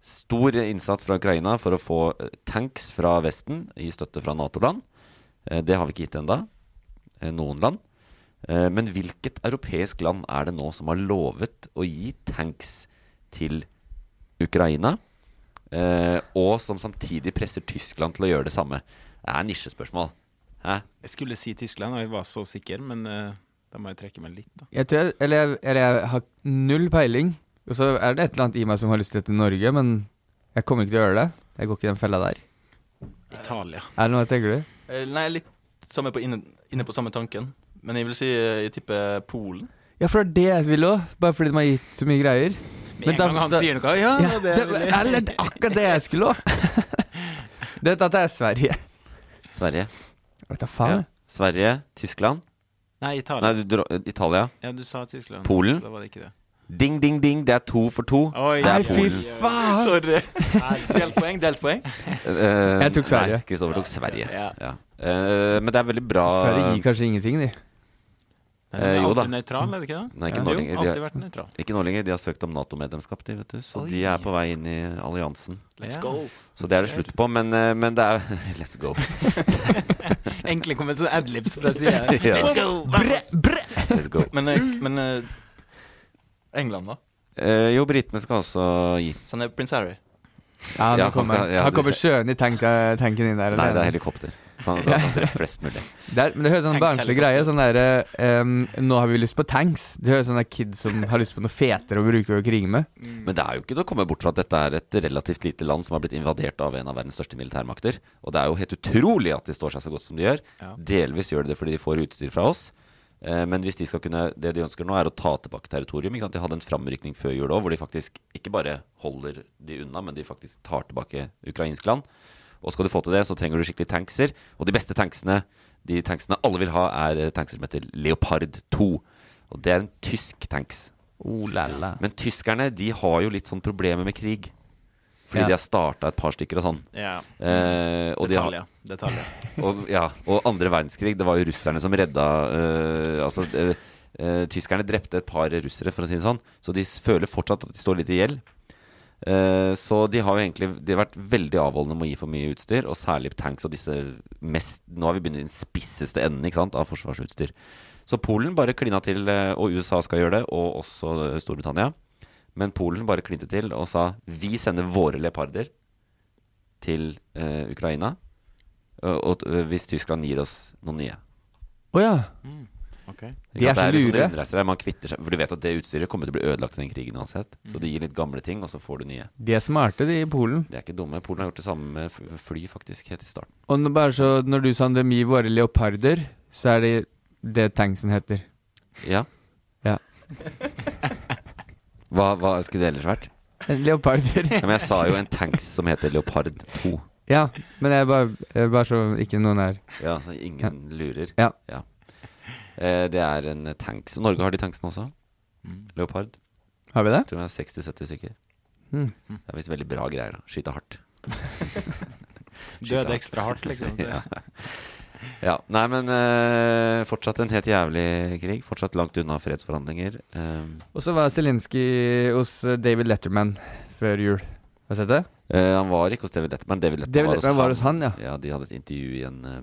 Stor innsats fra Ukraina for å få eh, tanks fra Vesten i støtte fra Nato-land. Eh, det har vi ikke gitt ennå. Eh, noen land. Men hvilket europeisk land er det nå som har lovet å gi tanks til Ukraina? Eh, og som samtidig presser Tyskland til å gjøre det samme? Det er nisjespørsmål. Hæ? Jeg skulle si Tyskland, og jeg var så sikker, men eh, da må jeg trekke meg litt, da. Jeg tror jeg, eller, jeg, eller jeg har null peiling. Og så er det et eller annet i meg som har lyst til til Norge, men jeg kommer ikke til å gjøre det. Jeg går ikke i den fella der. Italia. Er det noe tenker du? Eh, Nei, litt samme på inne, inne på samme tanken. Men jeg vil si jeg tipper Polen. Ja, for det er det jeg vil òg. Bare fordi de har gitt så mye greier. Med en gang han sier noe, ja, det det, jeg. Eller det er akkurat det jeg skulle òg. Dette er Sverige. Sverige. Vet da faen. Ja. Sverige, Tyskland Nei, Italia. Nei, du Italia. Ja, du sa Tyskland. Polen. Så da var det ikke det. Ding, ding, ding. Det er to for to. Oi. det er Nei, fy Polen. faen! Sorry. Delt poeng, delt poeng. Uh, Jeg tok Sverige. Kristoffer tok Sverige. Ja. Ja. Uh, men det er veldig bra Sverige gir kanskje ingenting, de. Eh, jo da. alltid nøytral, er det ikke det? Nei, ikke Ja. nå Jo, lenger. De alltid vært nøytral. Ikke nå lenger. De har søkt om Nato-medlemskap, de, vet du. Så Oi. de er på vei inn i alliansen. Let's go. Så det er det slutt på. Men, eh, men det er Let's go. Egentlig kom et sånn adlibs fra sida. Ja. Let's go! vamos! Let's go. Men, eh, men eh, England, da? Eh, jo, britene skal også gi. Sånn er prins Harry. Ja, Ja, nå han kommer, skal- ja, kommer sjøen i tanken, tanken inn der. Nei, det er helikopter. Så at han treffer flest mulig. Det er, men det høres sånn barnslig greie. Sånn derre um, Nå har vi lyst på tanks. Det høres sånn der kids som har lyst på noe fetere å bruke og krige med. Men det er jo ikke til å komme bort fra at dette er et relativt lite land som har blitt invadert av en av verdens største militærmakter. Og det er jo helt utrolig at de står seg så godt som de gjør. Ja. Delvis gjør de det fordi de får utstyr fra oss. Eh, Men hvis de skal kunne Det de ønsker nå, er å ta tilbake territorium. Ikke sant? De hadde en framrykning før jul òg, hvor de faktisk ikke bare holder de unna, men de faktisk tar tilbake ukrainsk land. Og skal du få til det, så trenger du skikkelig tankser. Og de beste tanksene, de tanksene alle vil ha, er eh, tankser som heter Leopard 2. Og det er en tysk tanks. Oh, la, la. Men tyskerne de har jo litt sånn problemer med krig. Fordi Ja. de har starta et par stykker og sånn. Ja. Eh, og, de har, Detaljer. Detaljer. og, ja, og andre verdenskrig, det var jo russerne som redda eh, Altså, eh, eh, tyskerne drepte et par russere, for å si det sånn. Så de føler fortsatt at de står litt i gjeld. Eh, så de har jo egentlig De har vært veldig avholdende med å gi for mye utstyr, og særlig tanks og disse mest Nå har vi begynt i den spisseste enden ikke sant, av forsvarsutstyr. Så Polen bare klina til, eh, og USA skal gjøre det, og også eh, Storbritannia. Men Polen bare klinte til og sa vi sender våre leoparder til uh, Ukraina. Og, og hvis Tyskland gir oss noen nye. Å ja. Ok. Ikke De er så liksom lure. der, Man kvitter seg For du vet at det utstyret kommer til å bli ødelagt i den krigen uansett. Så de gir litt gamle ting, og så får du nye. De er smarte, de i Polen. De er ikke dumme. Polen har gjort det samme med fly, faktisk, helt i starten. Og nå bare så, når du sa Det er mye våre leoparder, så er det det tanksen heter. Ja. Ja. Hva, hva skulle det ellers vært? En Leoparder. Ja, men jeg sa jo en tanks som heter Leopard 2. ja, men jeg bare, jeg bare så ikke noen er Ja, så ingen lurer. Ja. Eh, det er en tanks. Norge har de tanksene også. Leopard. Har vi det? Tror vi er 60-70 stykker. Mm. Det er visst veldig bra greier. da Skyte hardt. Døde ekstra hardt, liksom. Ja. ja. Nei, men eh, fortsatt en helt jævlig krig. Fortsatt langt unna fredsforhandlinger. Um, Og så var Zelinskyj hos eh, David Letterman før jul. Har du sett det? Uh, han var ikke hos David Letterman. David Letterman David var, hos Letterman var hos han, ja. ja. De hadde et intervju i en, eh,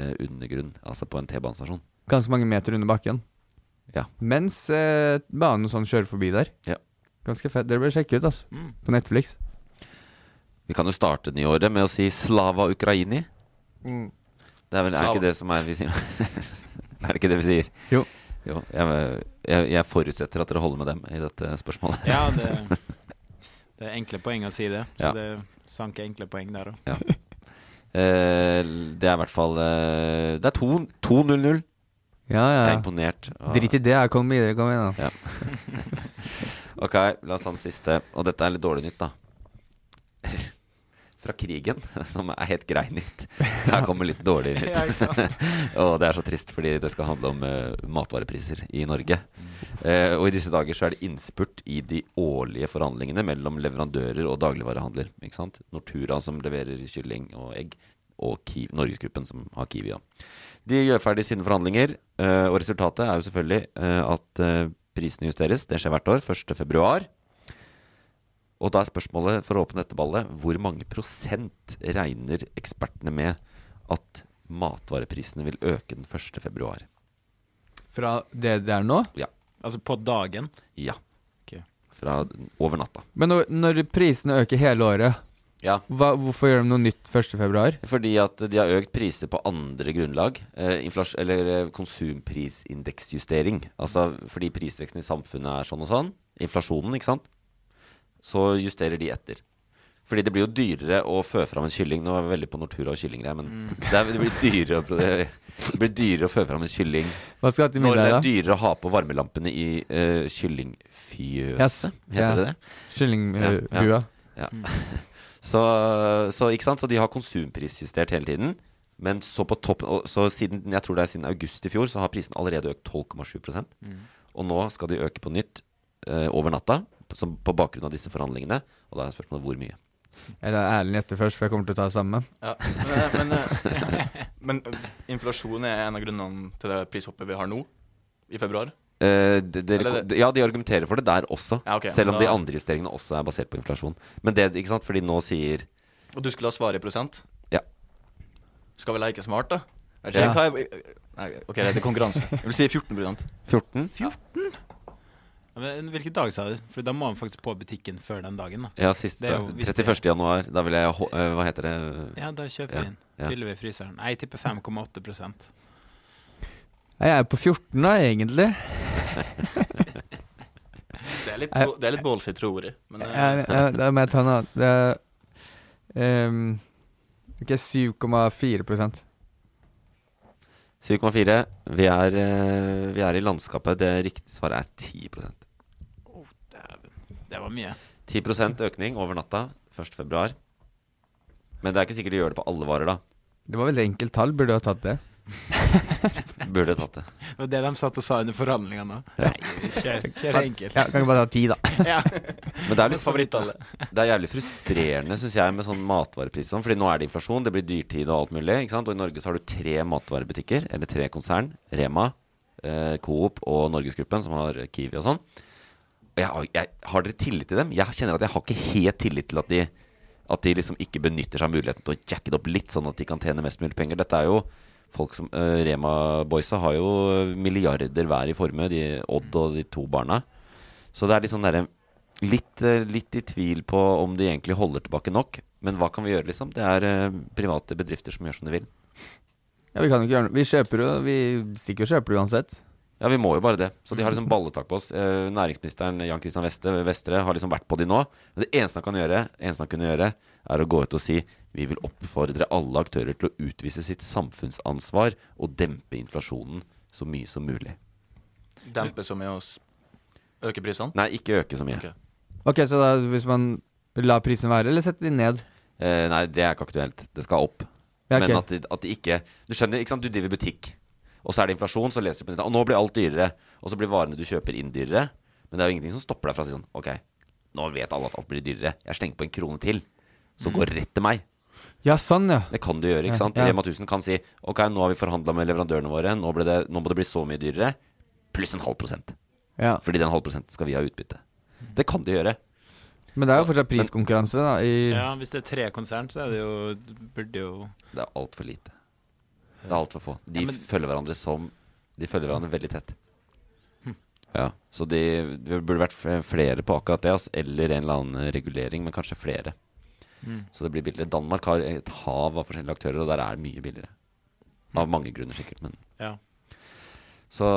eh, undergrunn, altså på en T-banestasjon. Ganske mange meter under bakken. Ja. Mens eh, banen sånn kjører forbi der. Ja. Ganske fett. Dere bør sjekke ut, altså. Mm. På Netflix. Vi kan jo starte nyåret med å si 'Slava Ukraini'. Mm. Det er vel er ikke det som er vi sier? er det ikke det vi sier? Jo. jo jeg, jeg, jeg forutsetter at dere holder med dem i dette spørsmålet. Ja, det, det er enkle poeng å si det. Så Ja. det sank enkle poeng der òg. Ja. Eh, det er i hvert fall eh, Det er 2-0-0. Ja, ja. Jeg er imponert. og- Drit i det. jeg Kom videre. Kom igjen, da. Ja. ok, la oss ta den siste. Og dette er litt dårlig nytt, da. Fra krigen, som er helt grei nytt. Her kommer litt dårlig nytt. Og det er så trist, fordi det skal handle om uh, matvarepriser i Norge. Uh, og i disse dager så er det innspurt i de årlige forhandlingene mellom leverandører og dagligvarehandler. Ikke sant? Nortura som leverer kylling og egg, og Kiwi, Norgesgruppen som har Kiwi. Ja. De gjør ferdig sine forhandlinger, eh, og resultatet er jo selvfølgelig eh, at eh, prisene justeres. Det skjer hvert år, 1. februar. Og da er spørsmålet, for å åpne dette ballet, hvor mange prosent regner ekspertene med at matvareprisene vil øke den 1. februar? Fra det det er nå? Ja. Altså på dagen? Ja. Okay. Fra over natta. Men når, når prisene øker hele året, Ja. hva, hvorfor gjør de noe nytt 1. februar? Fordi at de har økt priser på andre grunnlag. Eh, eller eh, konsumprisindeksjustering. Altså fordi prisveksten i samfunnet er sånn og sånn. Inflasjonen, ikke sant. Så justerer de etter. Fordi det blir jo dyrere å fø fram en kylling. Nå er vi veldig på Nortura og kyllinggreier, men det, er, det, blir dyrere det blir dyrere å fø fram en kylling Hva skal til middag, når det er dyrere å ha på varmelampene i uh, kyllingfjøset. Yes. Heter Ja. det det? Kyllingbua. Ja. Så, så, ikke sant? så de har konsumprisjustert hele tiden. Men så på topp, Så siden jeg tror det er siden august i fjor, så har prisen allerede økt 12,7 Mm. Og nå skal de øke på nytt eh, over natta, som på bakgrunn av disse forhandlingene. Og da er spørsmålet hvor mye. Eller Erlend gjetter først, for jeg kommer til å ta det samme. Ja. Men, men, eh, men eh, inflasjon er en av grunnene til det prishoppet vi har nå, i februar. Eh, de, de, det- ja, de argumenterer for det der også. Ja, okay, selv om da- de andre justeringene også er basert på inflasjon. Men det, ikke sant, fordi nå sier Og du skulle ha svaret i prosent? Ja. Skal vi leke smart, da? Jeg Ja. hva jeg, nei, OK, det er konkurranse. Jeg vil si 14 14? Men hvilken dag sa du? For da må man faktisk på butikken før den dagen. da Ja, siste, det- 31. januar. Da vil jeg eh, Hva heter det? Ja, da kjøper Ja, vi inn. Fyller vi fryseren. Nei, Jeg tipper 5,8 Jeg er på 14 da, egentlig. Det er litt, Jeg- det er litt ballsy, tror jeg. Men, eh, Jeg, jeg, da må jeg ta noe er ehm, Ok, 7,4 7,4. Vi, er, eh, vi er i landskapet. Det riktige svaret er 10% oh, Det var mye. 10% økning over natta 1. februar. Men det er ikke sikkert de gjør det på alle varer, da. Det var veldig enkelt tall. Burde du ha tatt det? Burde tatt det. Det var det de satt og sa under forhandlingene. Ja. Kjør, kjør enkelt. Ja, kan ikke bare ta ti, da. Ja. Men det er litt Favorittallet. Det er jævlig frustrerende, syns jeg, med sånn matvarepris sånn. Fordi nå er det inflasjon, det blir dyrtid og alt mulig. Ikke sant? Og i Norge så har du tre matvarebutikker, eller tre konsern. Rema, eh, Coop og Norgesgruppen, som har Kiwi og sånn. Jeg, har- jeg, har dere tillit til dem? Jeg kjenner at jeg har ikke helt tillit til at de At de liksom ikke benytter seg av muligheten til å jacke det opp litt, sånn at de kan tjene mest mulig penger. Dette er jo folk som uh, Rema-boysa har jo milliarder hver i formue, de Odd og de to barna. Så det er litt sånn derre litt, eh, litt i tvil på om de egentlig holder tilbake nok. Men hva kan vi gjøre, liksom? Det er uh, private bedrifter som gjør som de vil. Ja, Vi kan jo ikke gjøre noe. Vi kjøper jo Vi stikker og kjøper det uansett. Ja, vi må jo bare det. Så de har liksom balletak på oss. Næringsministeren Jan Christian Vestre, Vestre har liksom vært på de nå. Men det eneste han kan gjøre, eneste han kunne gjøre, er å gå ut og si vi vil oppfordre alle aktører til å utvise sitt samfunnsansvar og dempe inflasjonen så mye som mulig. Dempe så mye og øke prisene? Nei, ikke øke så mye. Ok. Ok, Så da hvis man lar prisen være, eller setter de ned? Eh, nei, det er ikke aktuelt. Det skal opp. Ja, okay. Men at de, at de ikke Du skjønner, ikke sant? Du driver butikk, og så er det inflasjon, så leser du på nettet Og nå blir alt dyrere. Og så blir varene du kjøper, inn dyrere. Men det er jo ingenting som stopper deg fra å si sånn Ok, nå vet alle at alt blir dyrere. Jeg slenger på en krone til, som går rett til meg. Ja, sånn, ja. Det kan du gjøre, ikke Ja, sant? ja. Rema 1000 kan si Ok, nå har vi forhandla med leverandørene våre, nå, ble det, nå må det bli så mye dyrere. Pluss en halv prosent. ja. Fordi den halv prosenten skal vi ha utbytte. Det kan de gjøre. Men det er jo fortsatt priskonkurranse, da. I Ja, hvis det er tre konsern, så er det jo Burde jo Det er altfor lite. Det er altfor få. De Ja, men- følger hverandre som De følger hverandre veldig tett. Hm. Ja, så de, det burde vært flere på akkurat det, altså. eller en eller annen regulering, men kanskje flere. Mm. Så det blir billigere. Danmark har et hav av forskjellige aktører, og der er det mye billigere. Av mange grunner, sikkert, men Ja. Så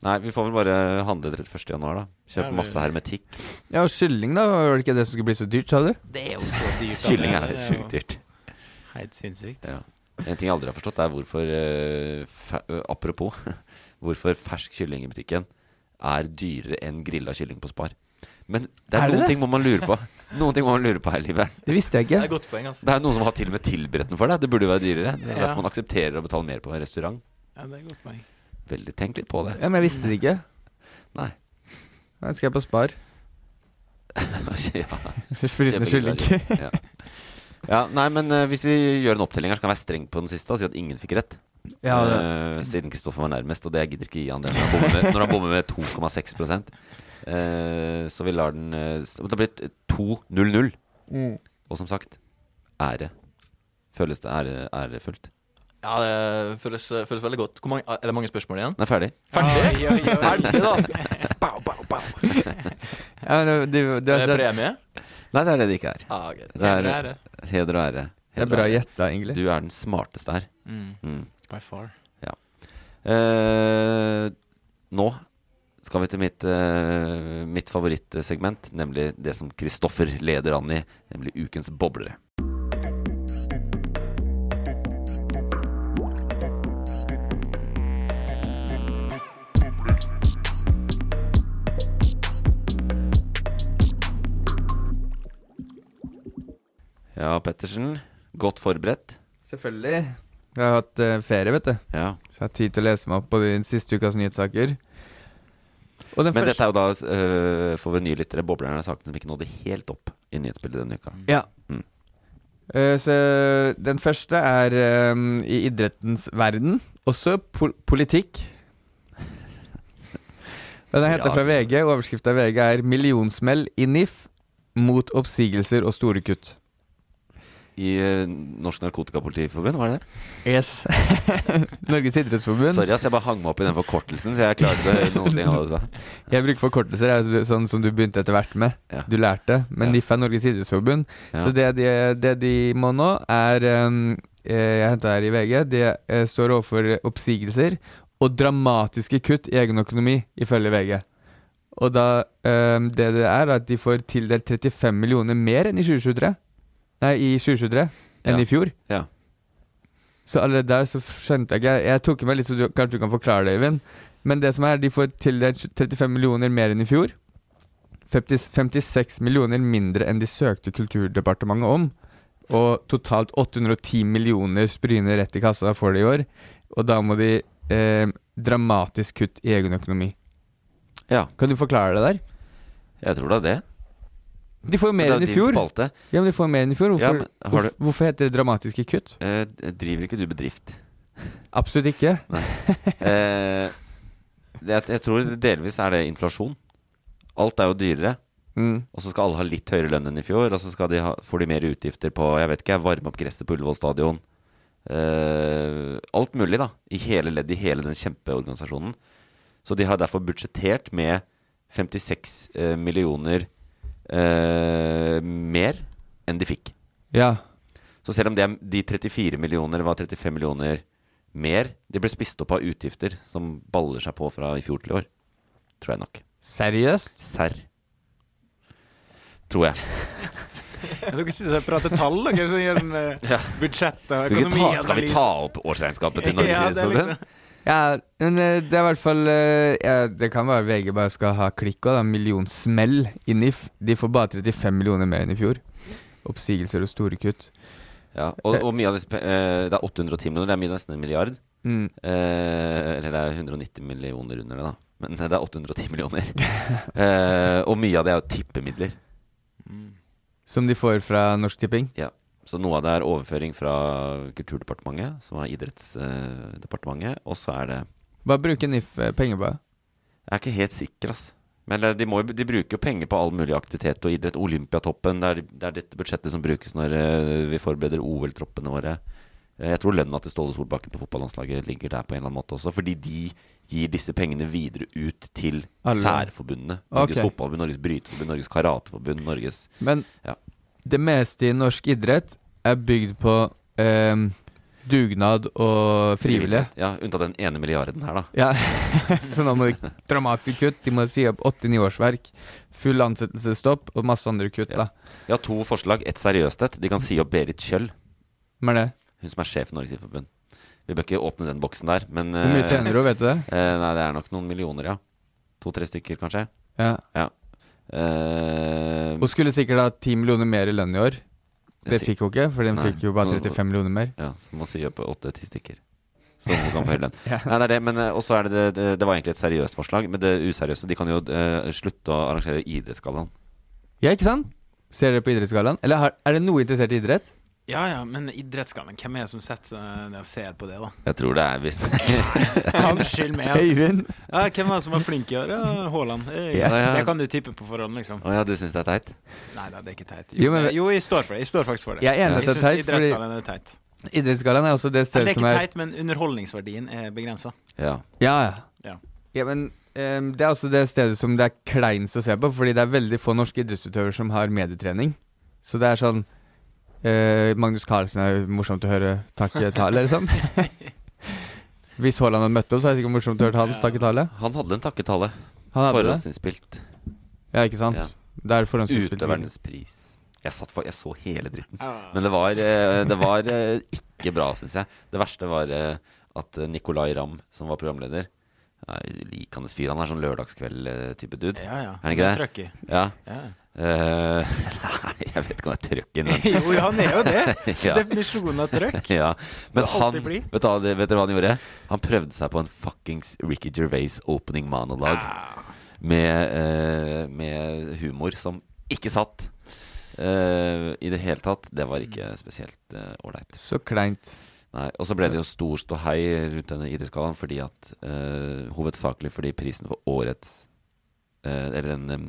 Nei, vi får vel bare handle 31. januar, da. Kjøpe masse hermetikk. Ja, og kylling, da? Var det ikke det som skulle bli så dyrt, sa du? Det er jo så dyrt. Kylling er sjukt dyrt. Helt sinnssykt. Ja. En ting jeg aldri har forstått, er hvorfor uh, Apropos hvorfor fersk kylling i butikken er dyrere enn grilla kylling på Spar. Men det er, Er det noen det? ting må man lure på. Noen ting må man lure på her i livet. Det visste jeg Det er ikke. godt poeng, altså. Det er noen som har til og med tilberedt den for deg. Det burde jo være dyrere. Det er Ja. derfor man aksepterer å betale mer på en restaurant. Ja, det er godt poeng. Veldig Tenk litt på det. Ja, Men jeg visste det ikke. Nei. Da skal jeg på Spar. ja. Frysende kylling. ja. ja, nei, men uh, hvis vi gjør en opptelling her, så kan jeg være streng på den siste og si at ingen fikk rett. Ja, Eh, siden Kristoffer var nærmest, og det jeg gidder ikke gi han det når han bommer med, med 2,6 eh, Så vi lar den eh, Det har blitt 2-0-0. Mm. Og som sagt ære. Føles det ære, ærefullt? Ja, det føles, føles veldig godt. Hvor mange, er det mange spørsmål igjen? Er ferdig. Ferdig? Oi, oi, oi. Ferdig, da! Bow, bow, bow. Ja, det, det, det, Er er, det premie? Nei, det er det det ikke er. Ah, okay. Det er Heder og ære. heder ære. det er bra ære. gjetta, egentlig. Du er den smarteste her. Mm. Mm. By far. Eh, nå skal vi til mitt, uh, mitt favorittsegment, nemlig det som Kristoffer leder an i, nemlig Ukens boblere. Ja, Pettersen. Godt forberedt. Selvfølgelig. Jeg har hatt uh, ferie, vet du. Ja. Så jeg har tid til å lese meg opp på Din siste ukas nyhetssaker. Men første dette er jo da, uh, for lyttere, boblerne er sakene som ikke nådde helt opp i nyhetsbildet denne uka. Ja. Mm. Uh, så den første er um, i idrettens verden. Også pol politikk. Den er henta fra VG. Overskrifta i VG er 'Millionsmell i NIF mot oppsigelser og store kutt'. I øh, Norsk Narkotikapolitiforbund, var det det? Yes. Norges idrettsforbund. Sorry, ass, jeg bare hang meg opp i den forkortelsen, så jeg klarte det av det du. Jeg bruker forkortelser, er så- sånn som du begynte etter hvert med. Ja. Du lærte. Men Ja. NIF er Norges idrettsforbund. Ja. Så det de, det de må nå, er um, eh, Jeg henta her i VG. De eh, står overfor oppsigelser og dramatiske kutt i egen økonomi, ifølge VG. Og da det det er at de får tildelt 35 millioner mer enn i 2023. Nei, i 2023 enn Ja. i fjor. Ja. Så allerede der så skjønte jeg ikke Jeg tok meg litt så du, kanskje du kan forklare det, Øyvind. Men det som er, de får tildelt 35 millioner mer enn i fjor. 50, 56 millioner mindre enn de søkte Kulturdepartementet om. Og totalt 810 millioner spryner rett i kassa for det i år. Og da må de eh, dramatisk kutt i egen økonomi. Ja, Kan du forklare det der? jeg tror det er det. De får jo mer er enn i fjor. spalte. Ja, men de får jo mer enn i fjor. Ja, Hvorfor, har hvorfor, du- hvorfor heter det dramatiske kutt? Eh, driver ikke du bedrift? Absolutt ikke. Eh, det, jeg- jeg tror delvis er det inflasjon. Alt er jo dyrere. Mm. Og så skal alle ha litt høyere lønn enn i fjor, og så de ha, får de mer utgifter på jeg vet ikke, varme opp gresset på Ullevål stadion. Eh, alt mulig, da. I hele ledd, i hele den kjempeorganisasjonen. Så de har derfor budsjettert med 56 eh, millioner eh, mer enn de fikk. Ja. Så selv om det er de 34 millioner var 35 millioner mer, de ble spist opp av utgifter som baller seg på fra i fjor til i år. Tror jeg nok. Seriøst? Serr. Tror jeg. Dere sitter og prater tall, dere som gjør den, uh, budsjett og ta, skal vi ta opp årsregnskapet til Norges Ja, idrettsforbund? liksom- Ja, men eh, det er i hvert fall eh, ja, Det kan være VG bare skal ha klikk og da. Millionsmell i NIF. De får bare 35 millioner mer enn i fjor. Oppsigelser og store kutt. Ja, og, og mye av disse eh, Det er 810 millioner, det er mye nesten en milliard. Mm. Eh, eller det er 190 millioner under det, da. Men det er 810 millioner. eh, og mye av det er jo tippemidler. Som de får fra Norsk Tipping. Ja. Så noe av det er overføring fra Kulturdepartementet, som er idrettsdepartementet, og så er det Hva bruker NIF eh, penger på? Jeg er ikke helt sikker, ass. Men eh, de, må, de bruker jo penger på all mulig aktivitet og idrett. Olympiatoppen, det er, det er dette budsjettet som brukes når eh, vi forbereder OL-troppene våre. Jeg tror lønna til Ståle Solbakken på fotballandslaget ligger der på en eller annen måte også, fordi de gir disse pengene videre ut til Alle. særforbundene. Norges okay. Fotballforbund, Norges Bryteforbund, Norges Karateforbund, Norges Men Ja. Det meste i norsk idrett er bygd på eh, dugnad og frivillige. Ja, unntatt den ene milliarden her, da. Ja, så nå må de dramatiske kutt. De må si opp 89 årsverk. Full ansettelsesstopp og masse andre kutt, da. Jeg har to forslag. Et seriøst et. De kan si opp Berit Kjøll. Hvem er det? Hun som er sjef i Norges Idrettsforbund. Vi bør ikke åpne den boksen der, men Hvor mye eh, tjener hun, vet du det? eh, nei, det er nok noen millioner, ja. To-tre stykker, kanskje. Ja. Ja. Eh, Hun skulle sikkert ha 10 millioner mer i lønn i år. Det fikk hun ikke, for den fikk jo bare 35 millioner mer. Ja, så må si opp åtte-ti stykker. Så hun kan få høy lønn. Ja. Nei, det er det, men eh, også er det, det, det Det var egentlig et seriøst forslag, men det useriøse De kan jo uh, slutte å arrangere idrettsgallaen. Ja, ikke sant? Ser dere på Idrettsgallaen? Eller har, er det noe interessert i idrett? Ja ja, men idrettsgallaen, hvem er det som setter ned og ser på det, da? Jeg tror det er visst Unnskyld meg. Øyvind? Ja, hvem er det som er flink i år? Ja, Haaland. Ja, ja. Det kan du tippe på forhånd, liksom. Å ja, du syns det er teit? Nei, da, det er ikke teit. Jo, Jo, men- jo, jeg står for det. Jeg står faktisk for det. Jeg er enig at det er teit, fordi- Idrettsgallaen er teit. Idrettsgallaen er også det stedet som er det er ikke teit, men underholdningsverdien er begrensa. Ja. Ja, ja. Ja. Ja, men um, det er også det stedet som det er kleinst å se på, fordi det er veldig få norske idrettsutøvere som har medietrening. Så det er sånn eh, Magnus Carlsen er morsomt å høre takketale, liksom. Hvis Haaland hadde møtt oss, er det sikkert morsomt å høre hans takketale. Han hadde en takketale. Han hadde? Forhåndsinnspilt. Ja, ikke sant? Ja. Det er forhåndsinnspilt. Utøvernes pris. Jeg, satt for, jeg så hele dritten. Men det var, eh, det var eh, ikke bra, syns jeg. Det verste var eh, at eh, Nicolay Ramm, som var programleder Lik hans fyr. Han er sånn lørdagskveld-type dude. Ja, ja. Er han ikke det? Ja. Ja. Eh, nei, jeg vet ikke om det er trøkk i den. Jo, han er jo det. Ja. Definisjonen av trøkk. Ja, men han vet, du, vet dere hva han gjorde? Han prøvde seg på en fuckings Ricky Gervais opening monolog med, uh, med humor som ikke satt uh, i det hele tatt. Det var ikke spesielt eh, ålreit. Så kleint. Nei, Og så ble det jo stor ståhei rundt denne idrettsgallaen fordi at eh, Hovedsakelig fordi prisen for årets eh, Eller den um,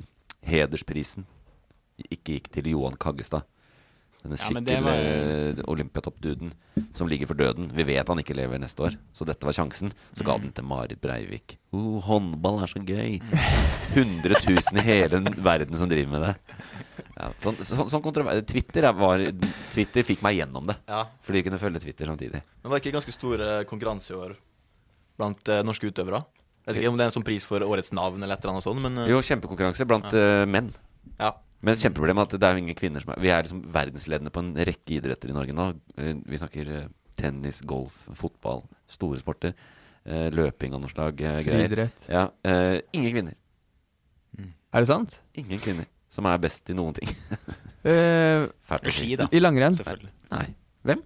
hedersprisen ikke gikk til Johan Kaggestad. Denne Ja, men det var- Olympiatoppduden som ligger for døden. Vi vet han ikke lever neste år, så dette var sjansen. Så ga den til Marit Breivik. Oh, håndball er så gøy! 100 000 i hele verden som driver med det. Ja, sånn, sånn, sånn kontrover- Twitter, er- var, Twitter fikk meg gjennom det. Ja. Fordi vi kunne følge Twitter samtidig. Men var det ikke ganske stor eh, konkurranse i år blant eh, norske utøvere? Jeg vet ikke om det er en sånn pris for årets navn eller et eller annet sånt, men eh, Jo, kjempekonkurranse blant uh, menn. Men kjempeproblemet er at det er jo ingen kvinner som er Vi er liksom verdensledende på en rekke idretter i Norge nå. Eh, Vi snakker eh, tennis, golf, fotball, store sporter. eh, Løping av noe slag. Friidrett. Ja, uh, ingen kvinner. Er det sant? Ingen kvinner som er best i noen ting. uh, Fælt å si. Da. I langrenn? Selvfølgelig. Nei. Hvem?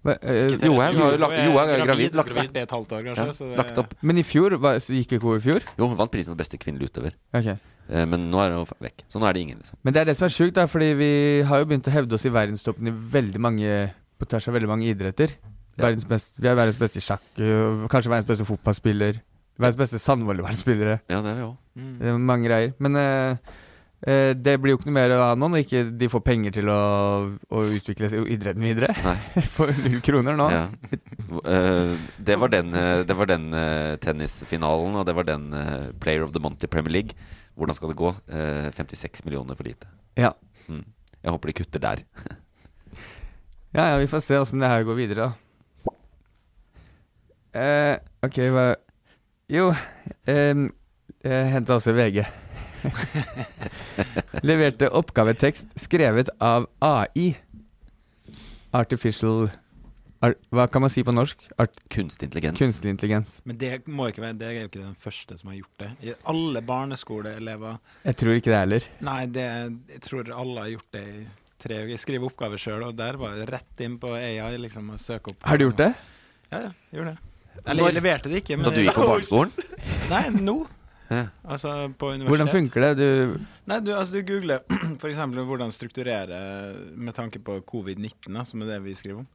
Eh, Johaug jo, jo jo, er gravid, lagt gravid et halvt år, kanskje. Ja, lagt opp. Men i fjor, hva, gikk ikke hun i fjor? Jo, hun vant prisen for beste kvinnelige utøver. Okay. Eh, Men nå er hun vekk. Så nå er det ingen, liksom. Men det er det som er sjukt, fordi vi har jo begynt å hevde oss i verdenstoppen i veldig mange På tvers av veldig mange idretter. Ja. Best, vi er verdens beste i sjakk, øh, kanskje verdens beste fotballspiller. Verdens beste sandvolleyballspillere. Ja, det er vi òg. Er mange greier. Men eh, eh, det blir jo ikke noe mer av nå når ikke de får penger til å, å utvikle idretten videre. Nei. For null kroner nå. Ja. Eh, det var den, eh, det var den uh, tennisfinalen, og det var den uh, Player of the Month i Premier League. Hvordan skal det gå? Eh, 56 millioner for lite. Ja. Mm. Jeg håper de kutter der. Ja, ja, vi får se åssen det her går videre, da. Eh, ok, hva Jo, eh, jeg henta også VG. Leverte oppgavetekst skrevet av AI. Artificial ar, Hva kan man si på norsk? Art, Kunstig intelligens. kunstig intelligens. Men det må ikke være Det er jo ikke den første som har gjort det. I alle barneskoleelever Jeg tror ikke det heller. Nei, det, jeg tror alle har gjort det i tre uker. Jeg skriver oppgaver sjøl, og der var det rett inn på AI liksom, og søke opp. Har du gjort det? Ja, ja, gjorde det. Eller jeg leverte det ikke. Men Da du gikk på barneskolen? Nei, nå. Ja. Altså på universitet. Hvordan funker det? Du Nei, du, altså, du googler f.eks. hvordan strukturere med tanke på covid-19, som er det vi skriver om.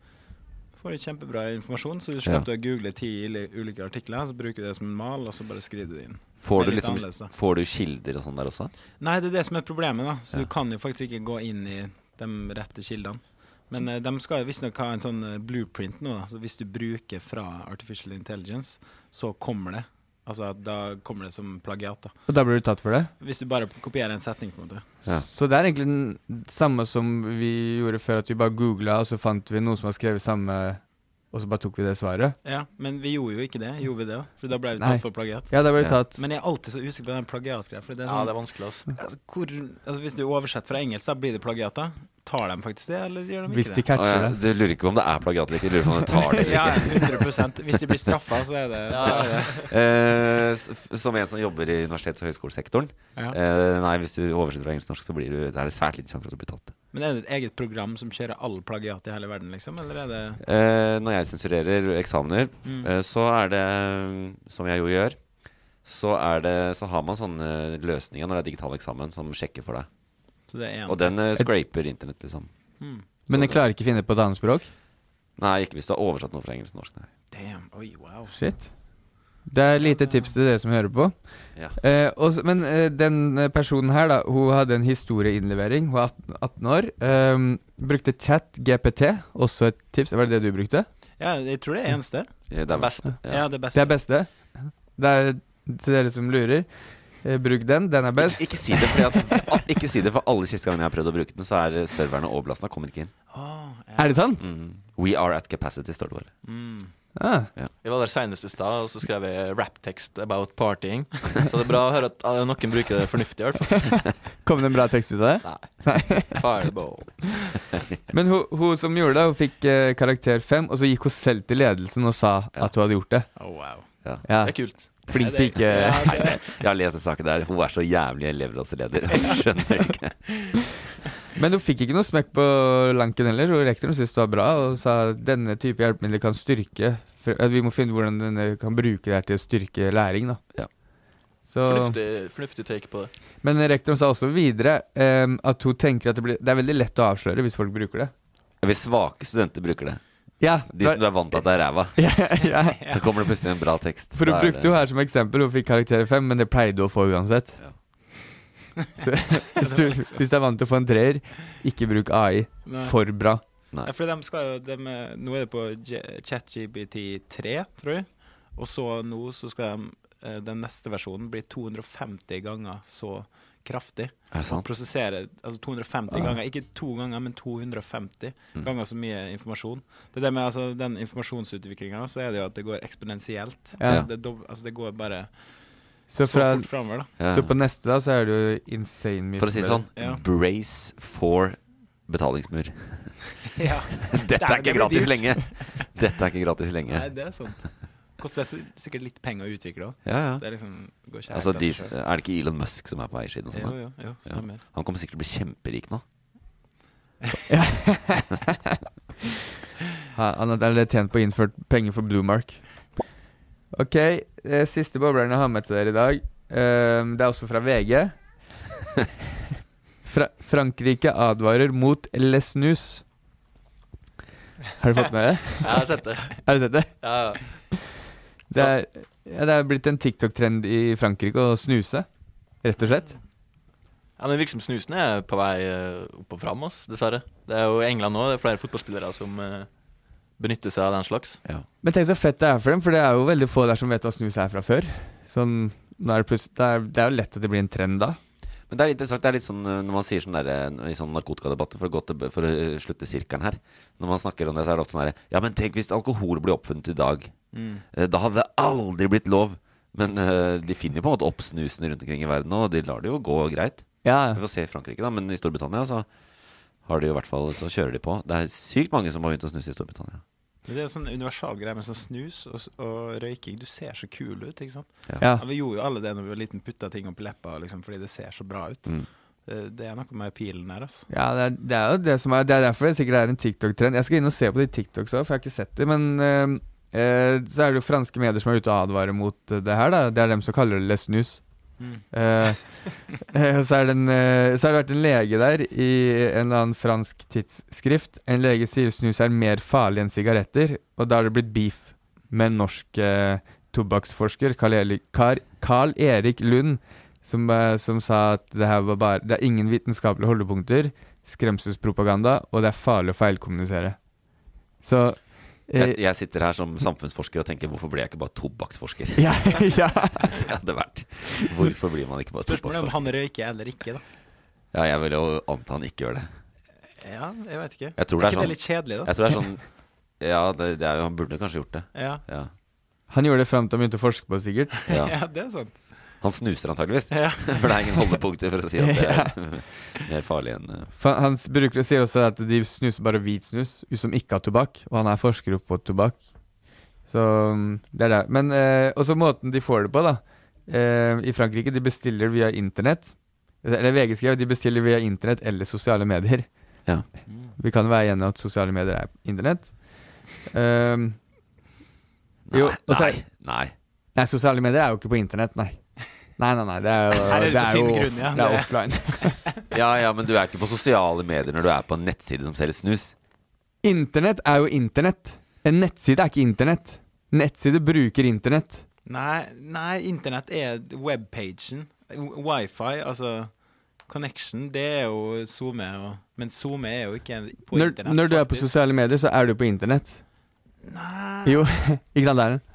Får kjempebra informasjon, så du slipper å google ti ulike artikler. Så bruker du det som en mal, og så bare skriver du det inn. Får du, liksom, får du kilder og sånn der også? Nei, det er det som er problemet, da. Så Ja. du kan jo faktisk ikke gå inn i de rette kildene. Men eh, de skal visstnok ha en sånn eh, blueprint nå. Da. Så hvis du bruker fra Artificial Intelligence, så kommer det. Altså da kommer det som plagiat. da. Og da blir du tatt for det? Hvis du bare kopierer en setning, på en måte. Så det er egentlig den samme som vi gjorde før, at vi bare googla, og så fant vi noen som har skrevet samme, og så bare tok vi det svaret. Ja, Men vi gjorde jo ikke det. Gjorde vi det? For da ble vi Nei. tatt for plagiat. Ja, da ble vi tatt. Men jeg er alltid så usikker på den plagiatgreia. Sånn, er Ja, det er vanskelig, også. altså, hvor, altså, hvis du oversetter fra engelsk, da blir det plagiat, da? Tar de faktisk det, eller gjør de Hvis ikke de det? Ah, ja, det. Du lurer ikke på om det er plagiat eller ikke, du lurer på om de tar det eller Ja, 100% Hvis de blir straffa, så er det, Ja. det, er det. Eh, som en som jobber i universitets- og høyskolesektoren Ja. eh, Nei, hvis du oversetter fra engelsk til norsk, så blir du, det er det svært liten sjanse for at du blir tatt. Men er det et eget program som kjører all plagiat i hele verden, liksom? Eller er det Eh, når jeg sensurerer eksamener, Mm. eh, så er det, som jeg jo gjør, så, er det, så har man sånne løsninger når det er digital eksamen, som sjekker for deg. Så det er en Og den eh, scraper internett, liksom. Mm. Men jeg klarer ikke å finne på et annet språk? Nei, ikke hvis du har oversatt noe fra engelsk til norsk. Nei. Damn. Oi, wow. Shit. Det er lite tips til dere som hører på. Ja. Eh, også, men eh, den eh, personen her, da, hun hadde en historieinnlevering. Hun er 18, 18 år. Eh, brukte chat GPT, også et tips. Var det det du brukte? Ja, jeg tror det er eneste. Ja, det er Beste. Ja, det beste. Det er beste. Det er til dere som lurer. Eh, bruk den, den er best. Ikke si det, at, at, ikke si det, for alle siste gangene jeg har prøvd å bruke den, så er serverne overbelasta. Kommer ikke inn. Oh, ja. Er det sant? Mm. We are at capacity, står det bare. Mm. Ah. Jeg var der senest i stad, og så skrev jeg rap-tekst about partying. Så det er bra å høre at eh, noen bruker det fornuftig, i hvert fall. Kom det en bra tekst ut av det? Nei. Fireball. Men hun, hun som gjorde det, hun fikk eh, karakter fem, og så gikk hun selv til ledelsen og sa at hun hadde gjort det. Oh, wow. Ja. Ja. Det er kult. Flink Ja, pike. Jeg har lest den saken der. Hun er så jævlig elevrådsleder. Skjønner ikke. Men hun fikk ikke noe smekk på lanken heller, og rektoren syntes det var bra og sa denne type hjelpemidler kan styrke at Vi må finne hvordan denne kan bruke det her til å styrke læring. da Ja. Så, Fornuftig, fornuftig take på det. Men rektoren sa også videre um, at hun tenker at det, blir, det er veldig lett å avsløre hvis folk bruker det. Hvis svake studenter bruker det, Ja, de som du er vant til at det er ræva, ja, ja. så kommer det plutselig en bra tekst. For hun brukte jo her som eksempel, hun fikk karakter fem, men det pleide hun å få uansett. Ja. Så hvis du, hvis du er vant til å få en treer, ikke bruk AI. Nei. For bra. Nei. Ja, for de skal jo de, Nå er det på J- ChatGPT3, tror jeg. Og så nå så skal de eh, den neste versjonen bli 250 ganger så kraftig. Er det sant? Og prosessere altså 250 ja. ganger, ikke to ganger, men 250 Mm. ganger så mye informasjon. Det er det med altså, den informasjonsutviklinga, så er det jo at det går eksponentielt. Ja. Det, det, altså, det går bare Så, så, fra, fort framover, da. Ja. så på neste da, så er det jo insane mye For å si det sånn, Ja. brace for betalingsmur. Ja. Dette er det ikke gratis dyrt. lenge! Dette er ikke gratis lenge. Nei, det er sant. Koster sikkert litt penger å utvikle òg. Ja, ja. Det er liksom kjært Altså, de, er det ikke Elon Musk som er på eiersiden? sånn, Jo, jo, jo, Ja. Han kommer sikkert til å bli kjemperik nå. Ja, Han har tjent på å innføre penger for Bluemark. Ok, siste bobleren jeg har med til dere i dag. um, det er også fra VG. Fra Frankrike advarer mot lesnus. Har du fått med det? Jeg har sett det. Har du sett det? Ja, ja. Det er, ja, det er blitt en TikTok-trend i Frankrike å snuse, rett og slett. Ja, men virker som snusen er på vei eh, opp og fram, dessverre. Det er jo i England nå, det er flere fotballspillere som benytter seg av den slags. Men tenk så fett det er for dem, for det er jo veldig få der som vet hva snus er fra før. Sånn, er det, det, er, det er jo lett at det blir en trend da. Men det er interessant, det er litt sånn eh, når man sier sånn der, eh, i sånn narkotikadebatter, for å, til, for å eh, slutte sirkelen her Når man snakker om det, så er det ofte sånn her Ja, men tenk hvis alkohol blir oppfunnet i dag. Mm. Da hadde det aldri blitt lov. Men de finner jo på en måte opp snusen rundt omkring i verden og de lar det jo gå greit. Ja. Vi får se i Frankrike, da, men i Storbritannia så har de i hvert fall Så kjører de på. Det er sykt mange som har begynt å snuse i Storbritannia. Det er en sånn universal greie med sånn snus og, og røyking. Du ser så kul ut, ikke sant? Ja. Ja. Vi gjorde jo alle det når vi var liten, putta ting opp i leppa liksom, fordi det ser så bra ut. Mm. Det, er noe med pilen her, altså. Ja, det er, det er jo det som er Det er derfor det sikkert er en TikTok-trend. Jeg skal inn og se på de TikToks òg, for jeg har ikke sett det. Men eh, eh, så er det jo franske medier som er ute og advarer mot det her, da. Det er dem som kaller det les snus. Mm. Eh, så, er det en, eh, så har det vært en lege der i en eller annen fransk tidsskrift. En lege sier snus er mer farlig enn sigaretter, og da har det blitt beef med en norsk eh, tobakksforsker, Carl Erik, Lund, som, eh, som sa at det her var bare Det er ingen vitenskapelige holdepunkter skremselspropaganda, og det er farlig å feilkommunisere. Så Jeg, jeg sitter her som samfunnsforsker og tenker hvorfor ble jeg ikke bare tobakksforsker? Ja, ja. det hadde vært Hvorfor blir man ikke bare Spørsmålet er om han røyker eller ikke, da. Ja, jeg vil jo anta han ikke gjør det. Ja, jeg vet ikke. Jeg tror er det er ikke sånn det litt kjedelig, da? Jeg tror det er sånn Ja, det, det er jo, han burde kanskje gjort det. Ja. Han gjorde det fram til han begynte å forske på, sikkert. Ja. ja, det er sant. Han snuser antageligvis. Ja. For det er ingen holdepunkter for å si at det er mer farlig enn For han bruker å si også at de snuser bare hvit snus, som ikke har tobakk, og han er forsker på tobakk. Så mm, det er det. Men eh, også måten de får det på, da. Eh, I Frankrike, de bestiller via internett. Eller VG skrev de bestiller via internett eller sosiale medier. Ja. Vi kan være enige om at sosiale medier er internett. Jo, Nei, er- nei, nei. Nei, sosiale medier er jo ikke på internett, nei. Nei, nei, nei. Det er jo, er det det er jo grunn, ja. det er offline. Ja, ja, men du er ikke på sosiale medier når du er på en nettside som selger snus. Internett er jo internett. En nettside er ikke internett. Nettside bruker internett. Nei, nei, internett er webpagen. Wifi, altså connection, det er jo SoMe. Men SoMe er jo ikke på internett. når du er på sosiale medier, så er du på internett. Nei Jo, ikke sant, det Er, Jo,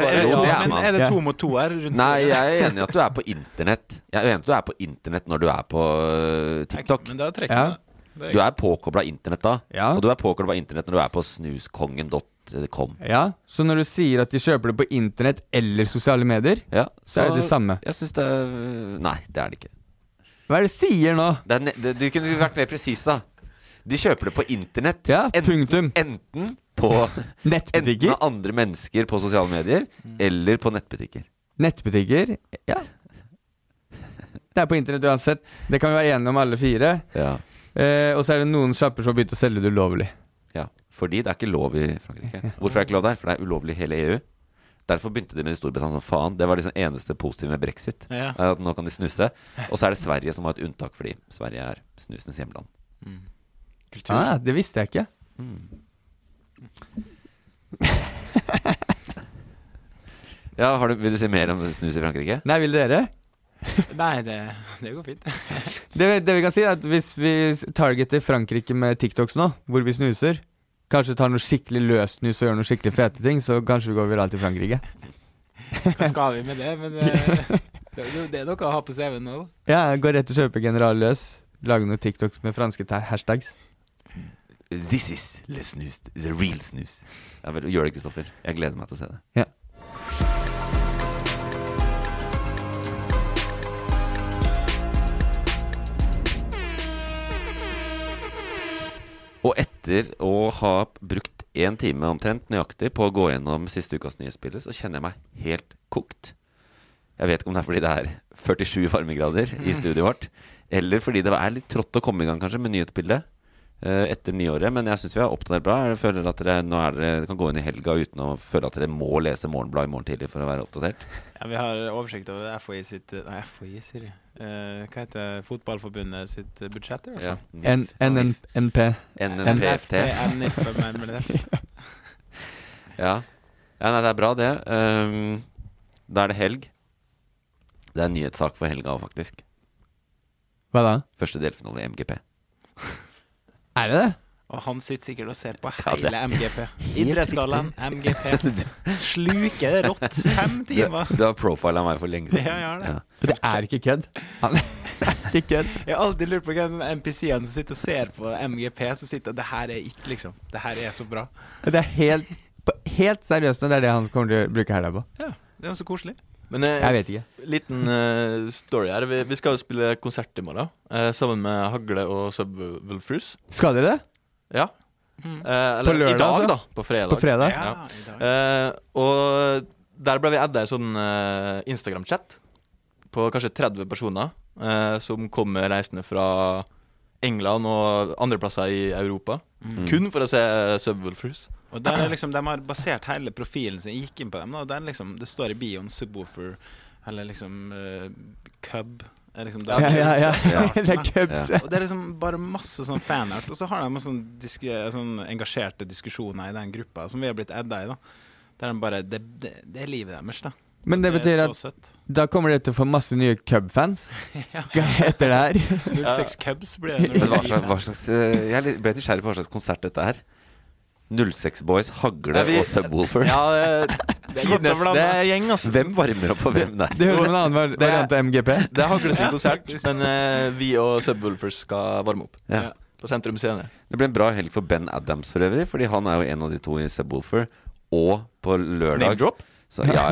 det ja, er men er det to mot to her? Rundt Nei, jeg er enig i at du er på internett. Jeg er enig at du er på internett når du er på øh, TikTok. Men da trekker Ja. jeg. Du er påkobla internett da. Ja. Og du er påkobla internett når du er på snuskongen.com. Ja, så når du sier at de kjøper det på internett eller sosiale medier, Ja, så er det det samme. Jeg syns det er Nei, det er det ikke. Hva er det du sier nå? Det er det, du kunne vært mer presis, da. De kjøper det på internett. Ja, punktum. Enten på Nettbutikker. Enten av andre mennesker på sosiale medier, eller på nettbutikker. Nettbutikker? Ja. Det er på internett uansett. Det kan vi være enige om alle fire. Ja. Eh, og så er det noen sjapper som har begynt å selge det ulovlig. ja. Fordi det er ikke lov i Frankrike. Hvorfor er det ikke lov der? For det er ulovlig i hele EU. Derfor begynte de med Storbritannia som faen. Det var liksom eneste positive med brexit. Ja. At nå kan de snuse. Og så er det Sverige som har et unntak, fordi Sverige er snusens hjemland. Kultur. Ah, det visste jeg ikke. Ja, har du, Vil du si mer om snus i Frankrike? Nei, vil dere? Nei, det, det går fint. Det, det vi kan si er at hvis vi targeter Frankrike med TikToks nå, hvor vi snuser Kanskje tar noe skikkelig løst snus og gjør noe skikkelig fete ting, så kanskje vi går viralt i Frankrike. Hva skal vi med det? Men eh, det, det, det er noe å ha på CV-en nå, da. Ja, gå rett og kjøpe General Løs. Lage noen TikToks med franske hashtags. This is the snus. The real snus. Ja, vel, gjør det, Kristoffer. Jeg gleder meg til å se det. Ja. Og etter å ha brukt én time omtrent nøyaktig på å gå gjennom siste ukas nyhetsbilde, så kjenner jeg meg helt kokt. Jeg vet ikke om det er fordi det er 47 varmegrader i studioet vårt, eller fordi det er litt trått å komme i gang kanskje med nyhetsbildet etter nyåret. Men jeg syns vi har oppdatert bra. Jeg føler at dere nå er dere, kan gå inn i helga uten å føle at dere må lese Morgenbladet i morgen tidlig for å være oppdatert. Ja, vi har oversikt over FHI sitt Nei, FHI, sier jeg. Eh, hva heter Fotballforbundet sitt eh, budsjett? i hvert fall? NNP. NNPFT. Ja. ja, nei, det er bra, det. Um, da er det helg. Det er en nyhetssak for helga òg, faktisk. Hva da? Første delfinale i MGP. Er det det? Og han sitter sikkert og ser på Ja, hele MGP. Idrettsgallaen, MGP. Sluker det rått. Fem timer. du har profila meg for lenge siden. Ja, jeg har det. Det er ikke kødd. Ikke kødd. Jeg har alltid lurt på hvem MPC-ene som sitter og ser på MGP, som sitter og Det her er it, liksom. Det her er så bra. Det er helt, helt seriøst, det er det han kommer til å bruke helga på. Ja, det er jo så koselig. Men eh, Jeg vet ikke. liten eh, story her. Vi, vi skal jo spille konsert i morgen, eh, sammen med Hagle og Subwoolfers. Skal dere det? Ja. Mm. Eh, eller På lørdag, i dag, altså? da. På fredag. På fredag? Ja, Ja. i dag. Eh, og der ble vi adda i sånn eh, Instagram-chat på kanskje 30 personer eh, som kommer reisende fra England og andre plasser i Europa. Mm. Kun for å se Subwoolfers. Og der er liksom, De har basert hele profilen sin Jeg gikk inn på dem. Og der liksom, det står i bioen subwoofer eller liksom uh, cub. Liksom, det er Ja, ja, ja. ja. Det er cubs. Og det er liksom bare masse sånn fanart. Og så har de sånn, disk sånn engasjerte diskusjoner i den gruppa som vi har blitt edda i. da Der de bare Det, det, det er livet deres, da. Men det Det betyr at søtt. da kommer dere til å få masse nye Cub-fans etter det her. 06 Cubs blir det. Men hva slags, hva slags Jeg ble nysgjerrig på hva slags konsert dette er. 06 Boys, Hagle Ja, vi- og Subwoolfer. Ja, det, det, er er gjeng, altså. Hvem varmer opp for hvem der? Det høres ut som en annen variant av MGP. Det er Hagle sin konsert, men uh, vi og Subwoolfers skal varme opp. Ja. På Sentrum Scene. Det ble en bra helg for Ben Adams for øvrig, fordi han er jo en av de to i Subwoolfer. Og på lørdag Name drop? Så, ja,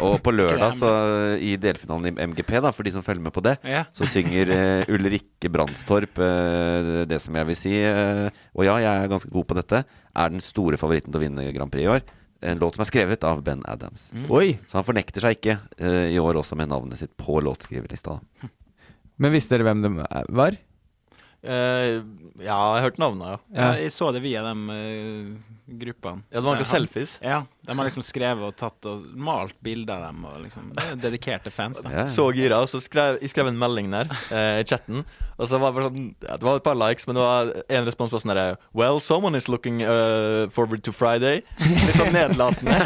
og på lørdag, så i delfinalen i MGP, da, for de som følger med på det, Ja. så synger uh, Ulrikke Brandstorp uh, det som jeg vil si uh, Og ja, jeg er ganske god på dette. Er den store favoritten til å vinne Grand Prix i år. En låt som er skrevet av Ben Adams. Oi! Så han fornekter seg ikke i år også med navnet sitt på låtskriverlista. Men visste dere hvem det var? Eh, ja, jeg har hørt navnet, ja. Ja, jeg så det via de uh, gruppene. Ja, det var noen selfies. Ja, de har liksom skrevet og tatt og malt bilder av dem. Og liksom, det er dedikerte fans. Da. Så gira, og så skrev jeg skrev en melding der uh, i chatten. Og så var det bare sånn ja, Det var et par likes, men det var en respons var sånn der Well, someone is looking uh, forward to Friday. Litt sånn nedlatende.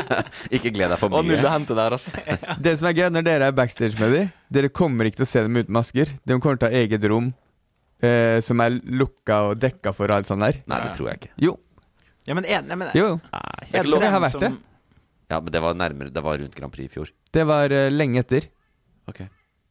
Ikke gled deg for mye. Og null å hente der, altså. Det som er gøy når dere er backstage med dem, dere kommer ikke til å se dem uten masker. De kommer til å ha eget rom eh, som er lukka og dekka for alt sånt der. Nei, det tror jeg ikke. Jo. Ja, men, en, nei, men Jo. Nei. er Det har vært det. Ja, men det var nærmere Det var rundt Grand Prix i fjor. Det var eh, lenge etter. Ok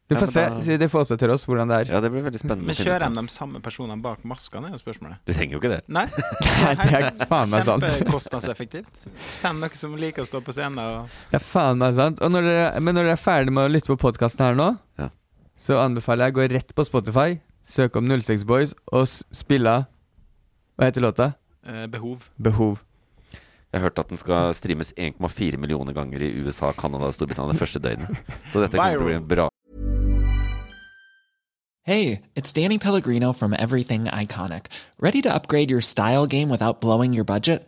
Du Ja, får men se. da- De får oppdatere oss hvordan det er. Ja, det blir veldig spennende. Men å finne ut kjører av. de de samme personene bak maskene, er jo spørsmålet. De trenger jo ikke det. Nei. Nei, det er faen meg sant. Kjempekostnadseffektivt. Send noen som liker å stå på scenen og Det er faen meg sant. Og når dere, men når dere er ferdig med å lytte på podkasten her nå, Ja. så anbefaler jeg å gå rett på Spotify, søke om 06 Boys og spille Hva heter låta? eh, behov. Behov. Jeg har hørt at den skal streames 1,4 millioner ganger i USA, Canada og Storbritannia det første døgnet. Så dette kommer til å bli en bra Hey, it's Danny Pellegrino from Everything Iconic. Ready to upgrade your style game without blowing your budget?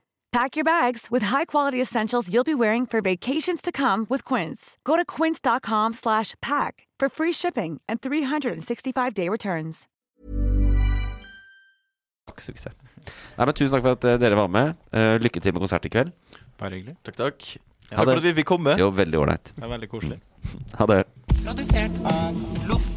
Pack your bags with high-quality essentials you'll be wearing for vacations to come with Quince. Go to quince.com slash pack for free shipping and 365-day returns. Nei, men Tusen takk for at eh, dere var med. Uh, lykke til med konsert i kveld. Bare hyggelig. Takk, takk. Ja, Takk for at vi fikk komme. Jo, veldig ålreit. Det er veldig koselig. Ha det. Produsert av Loff.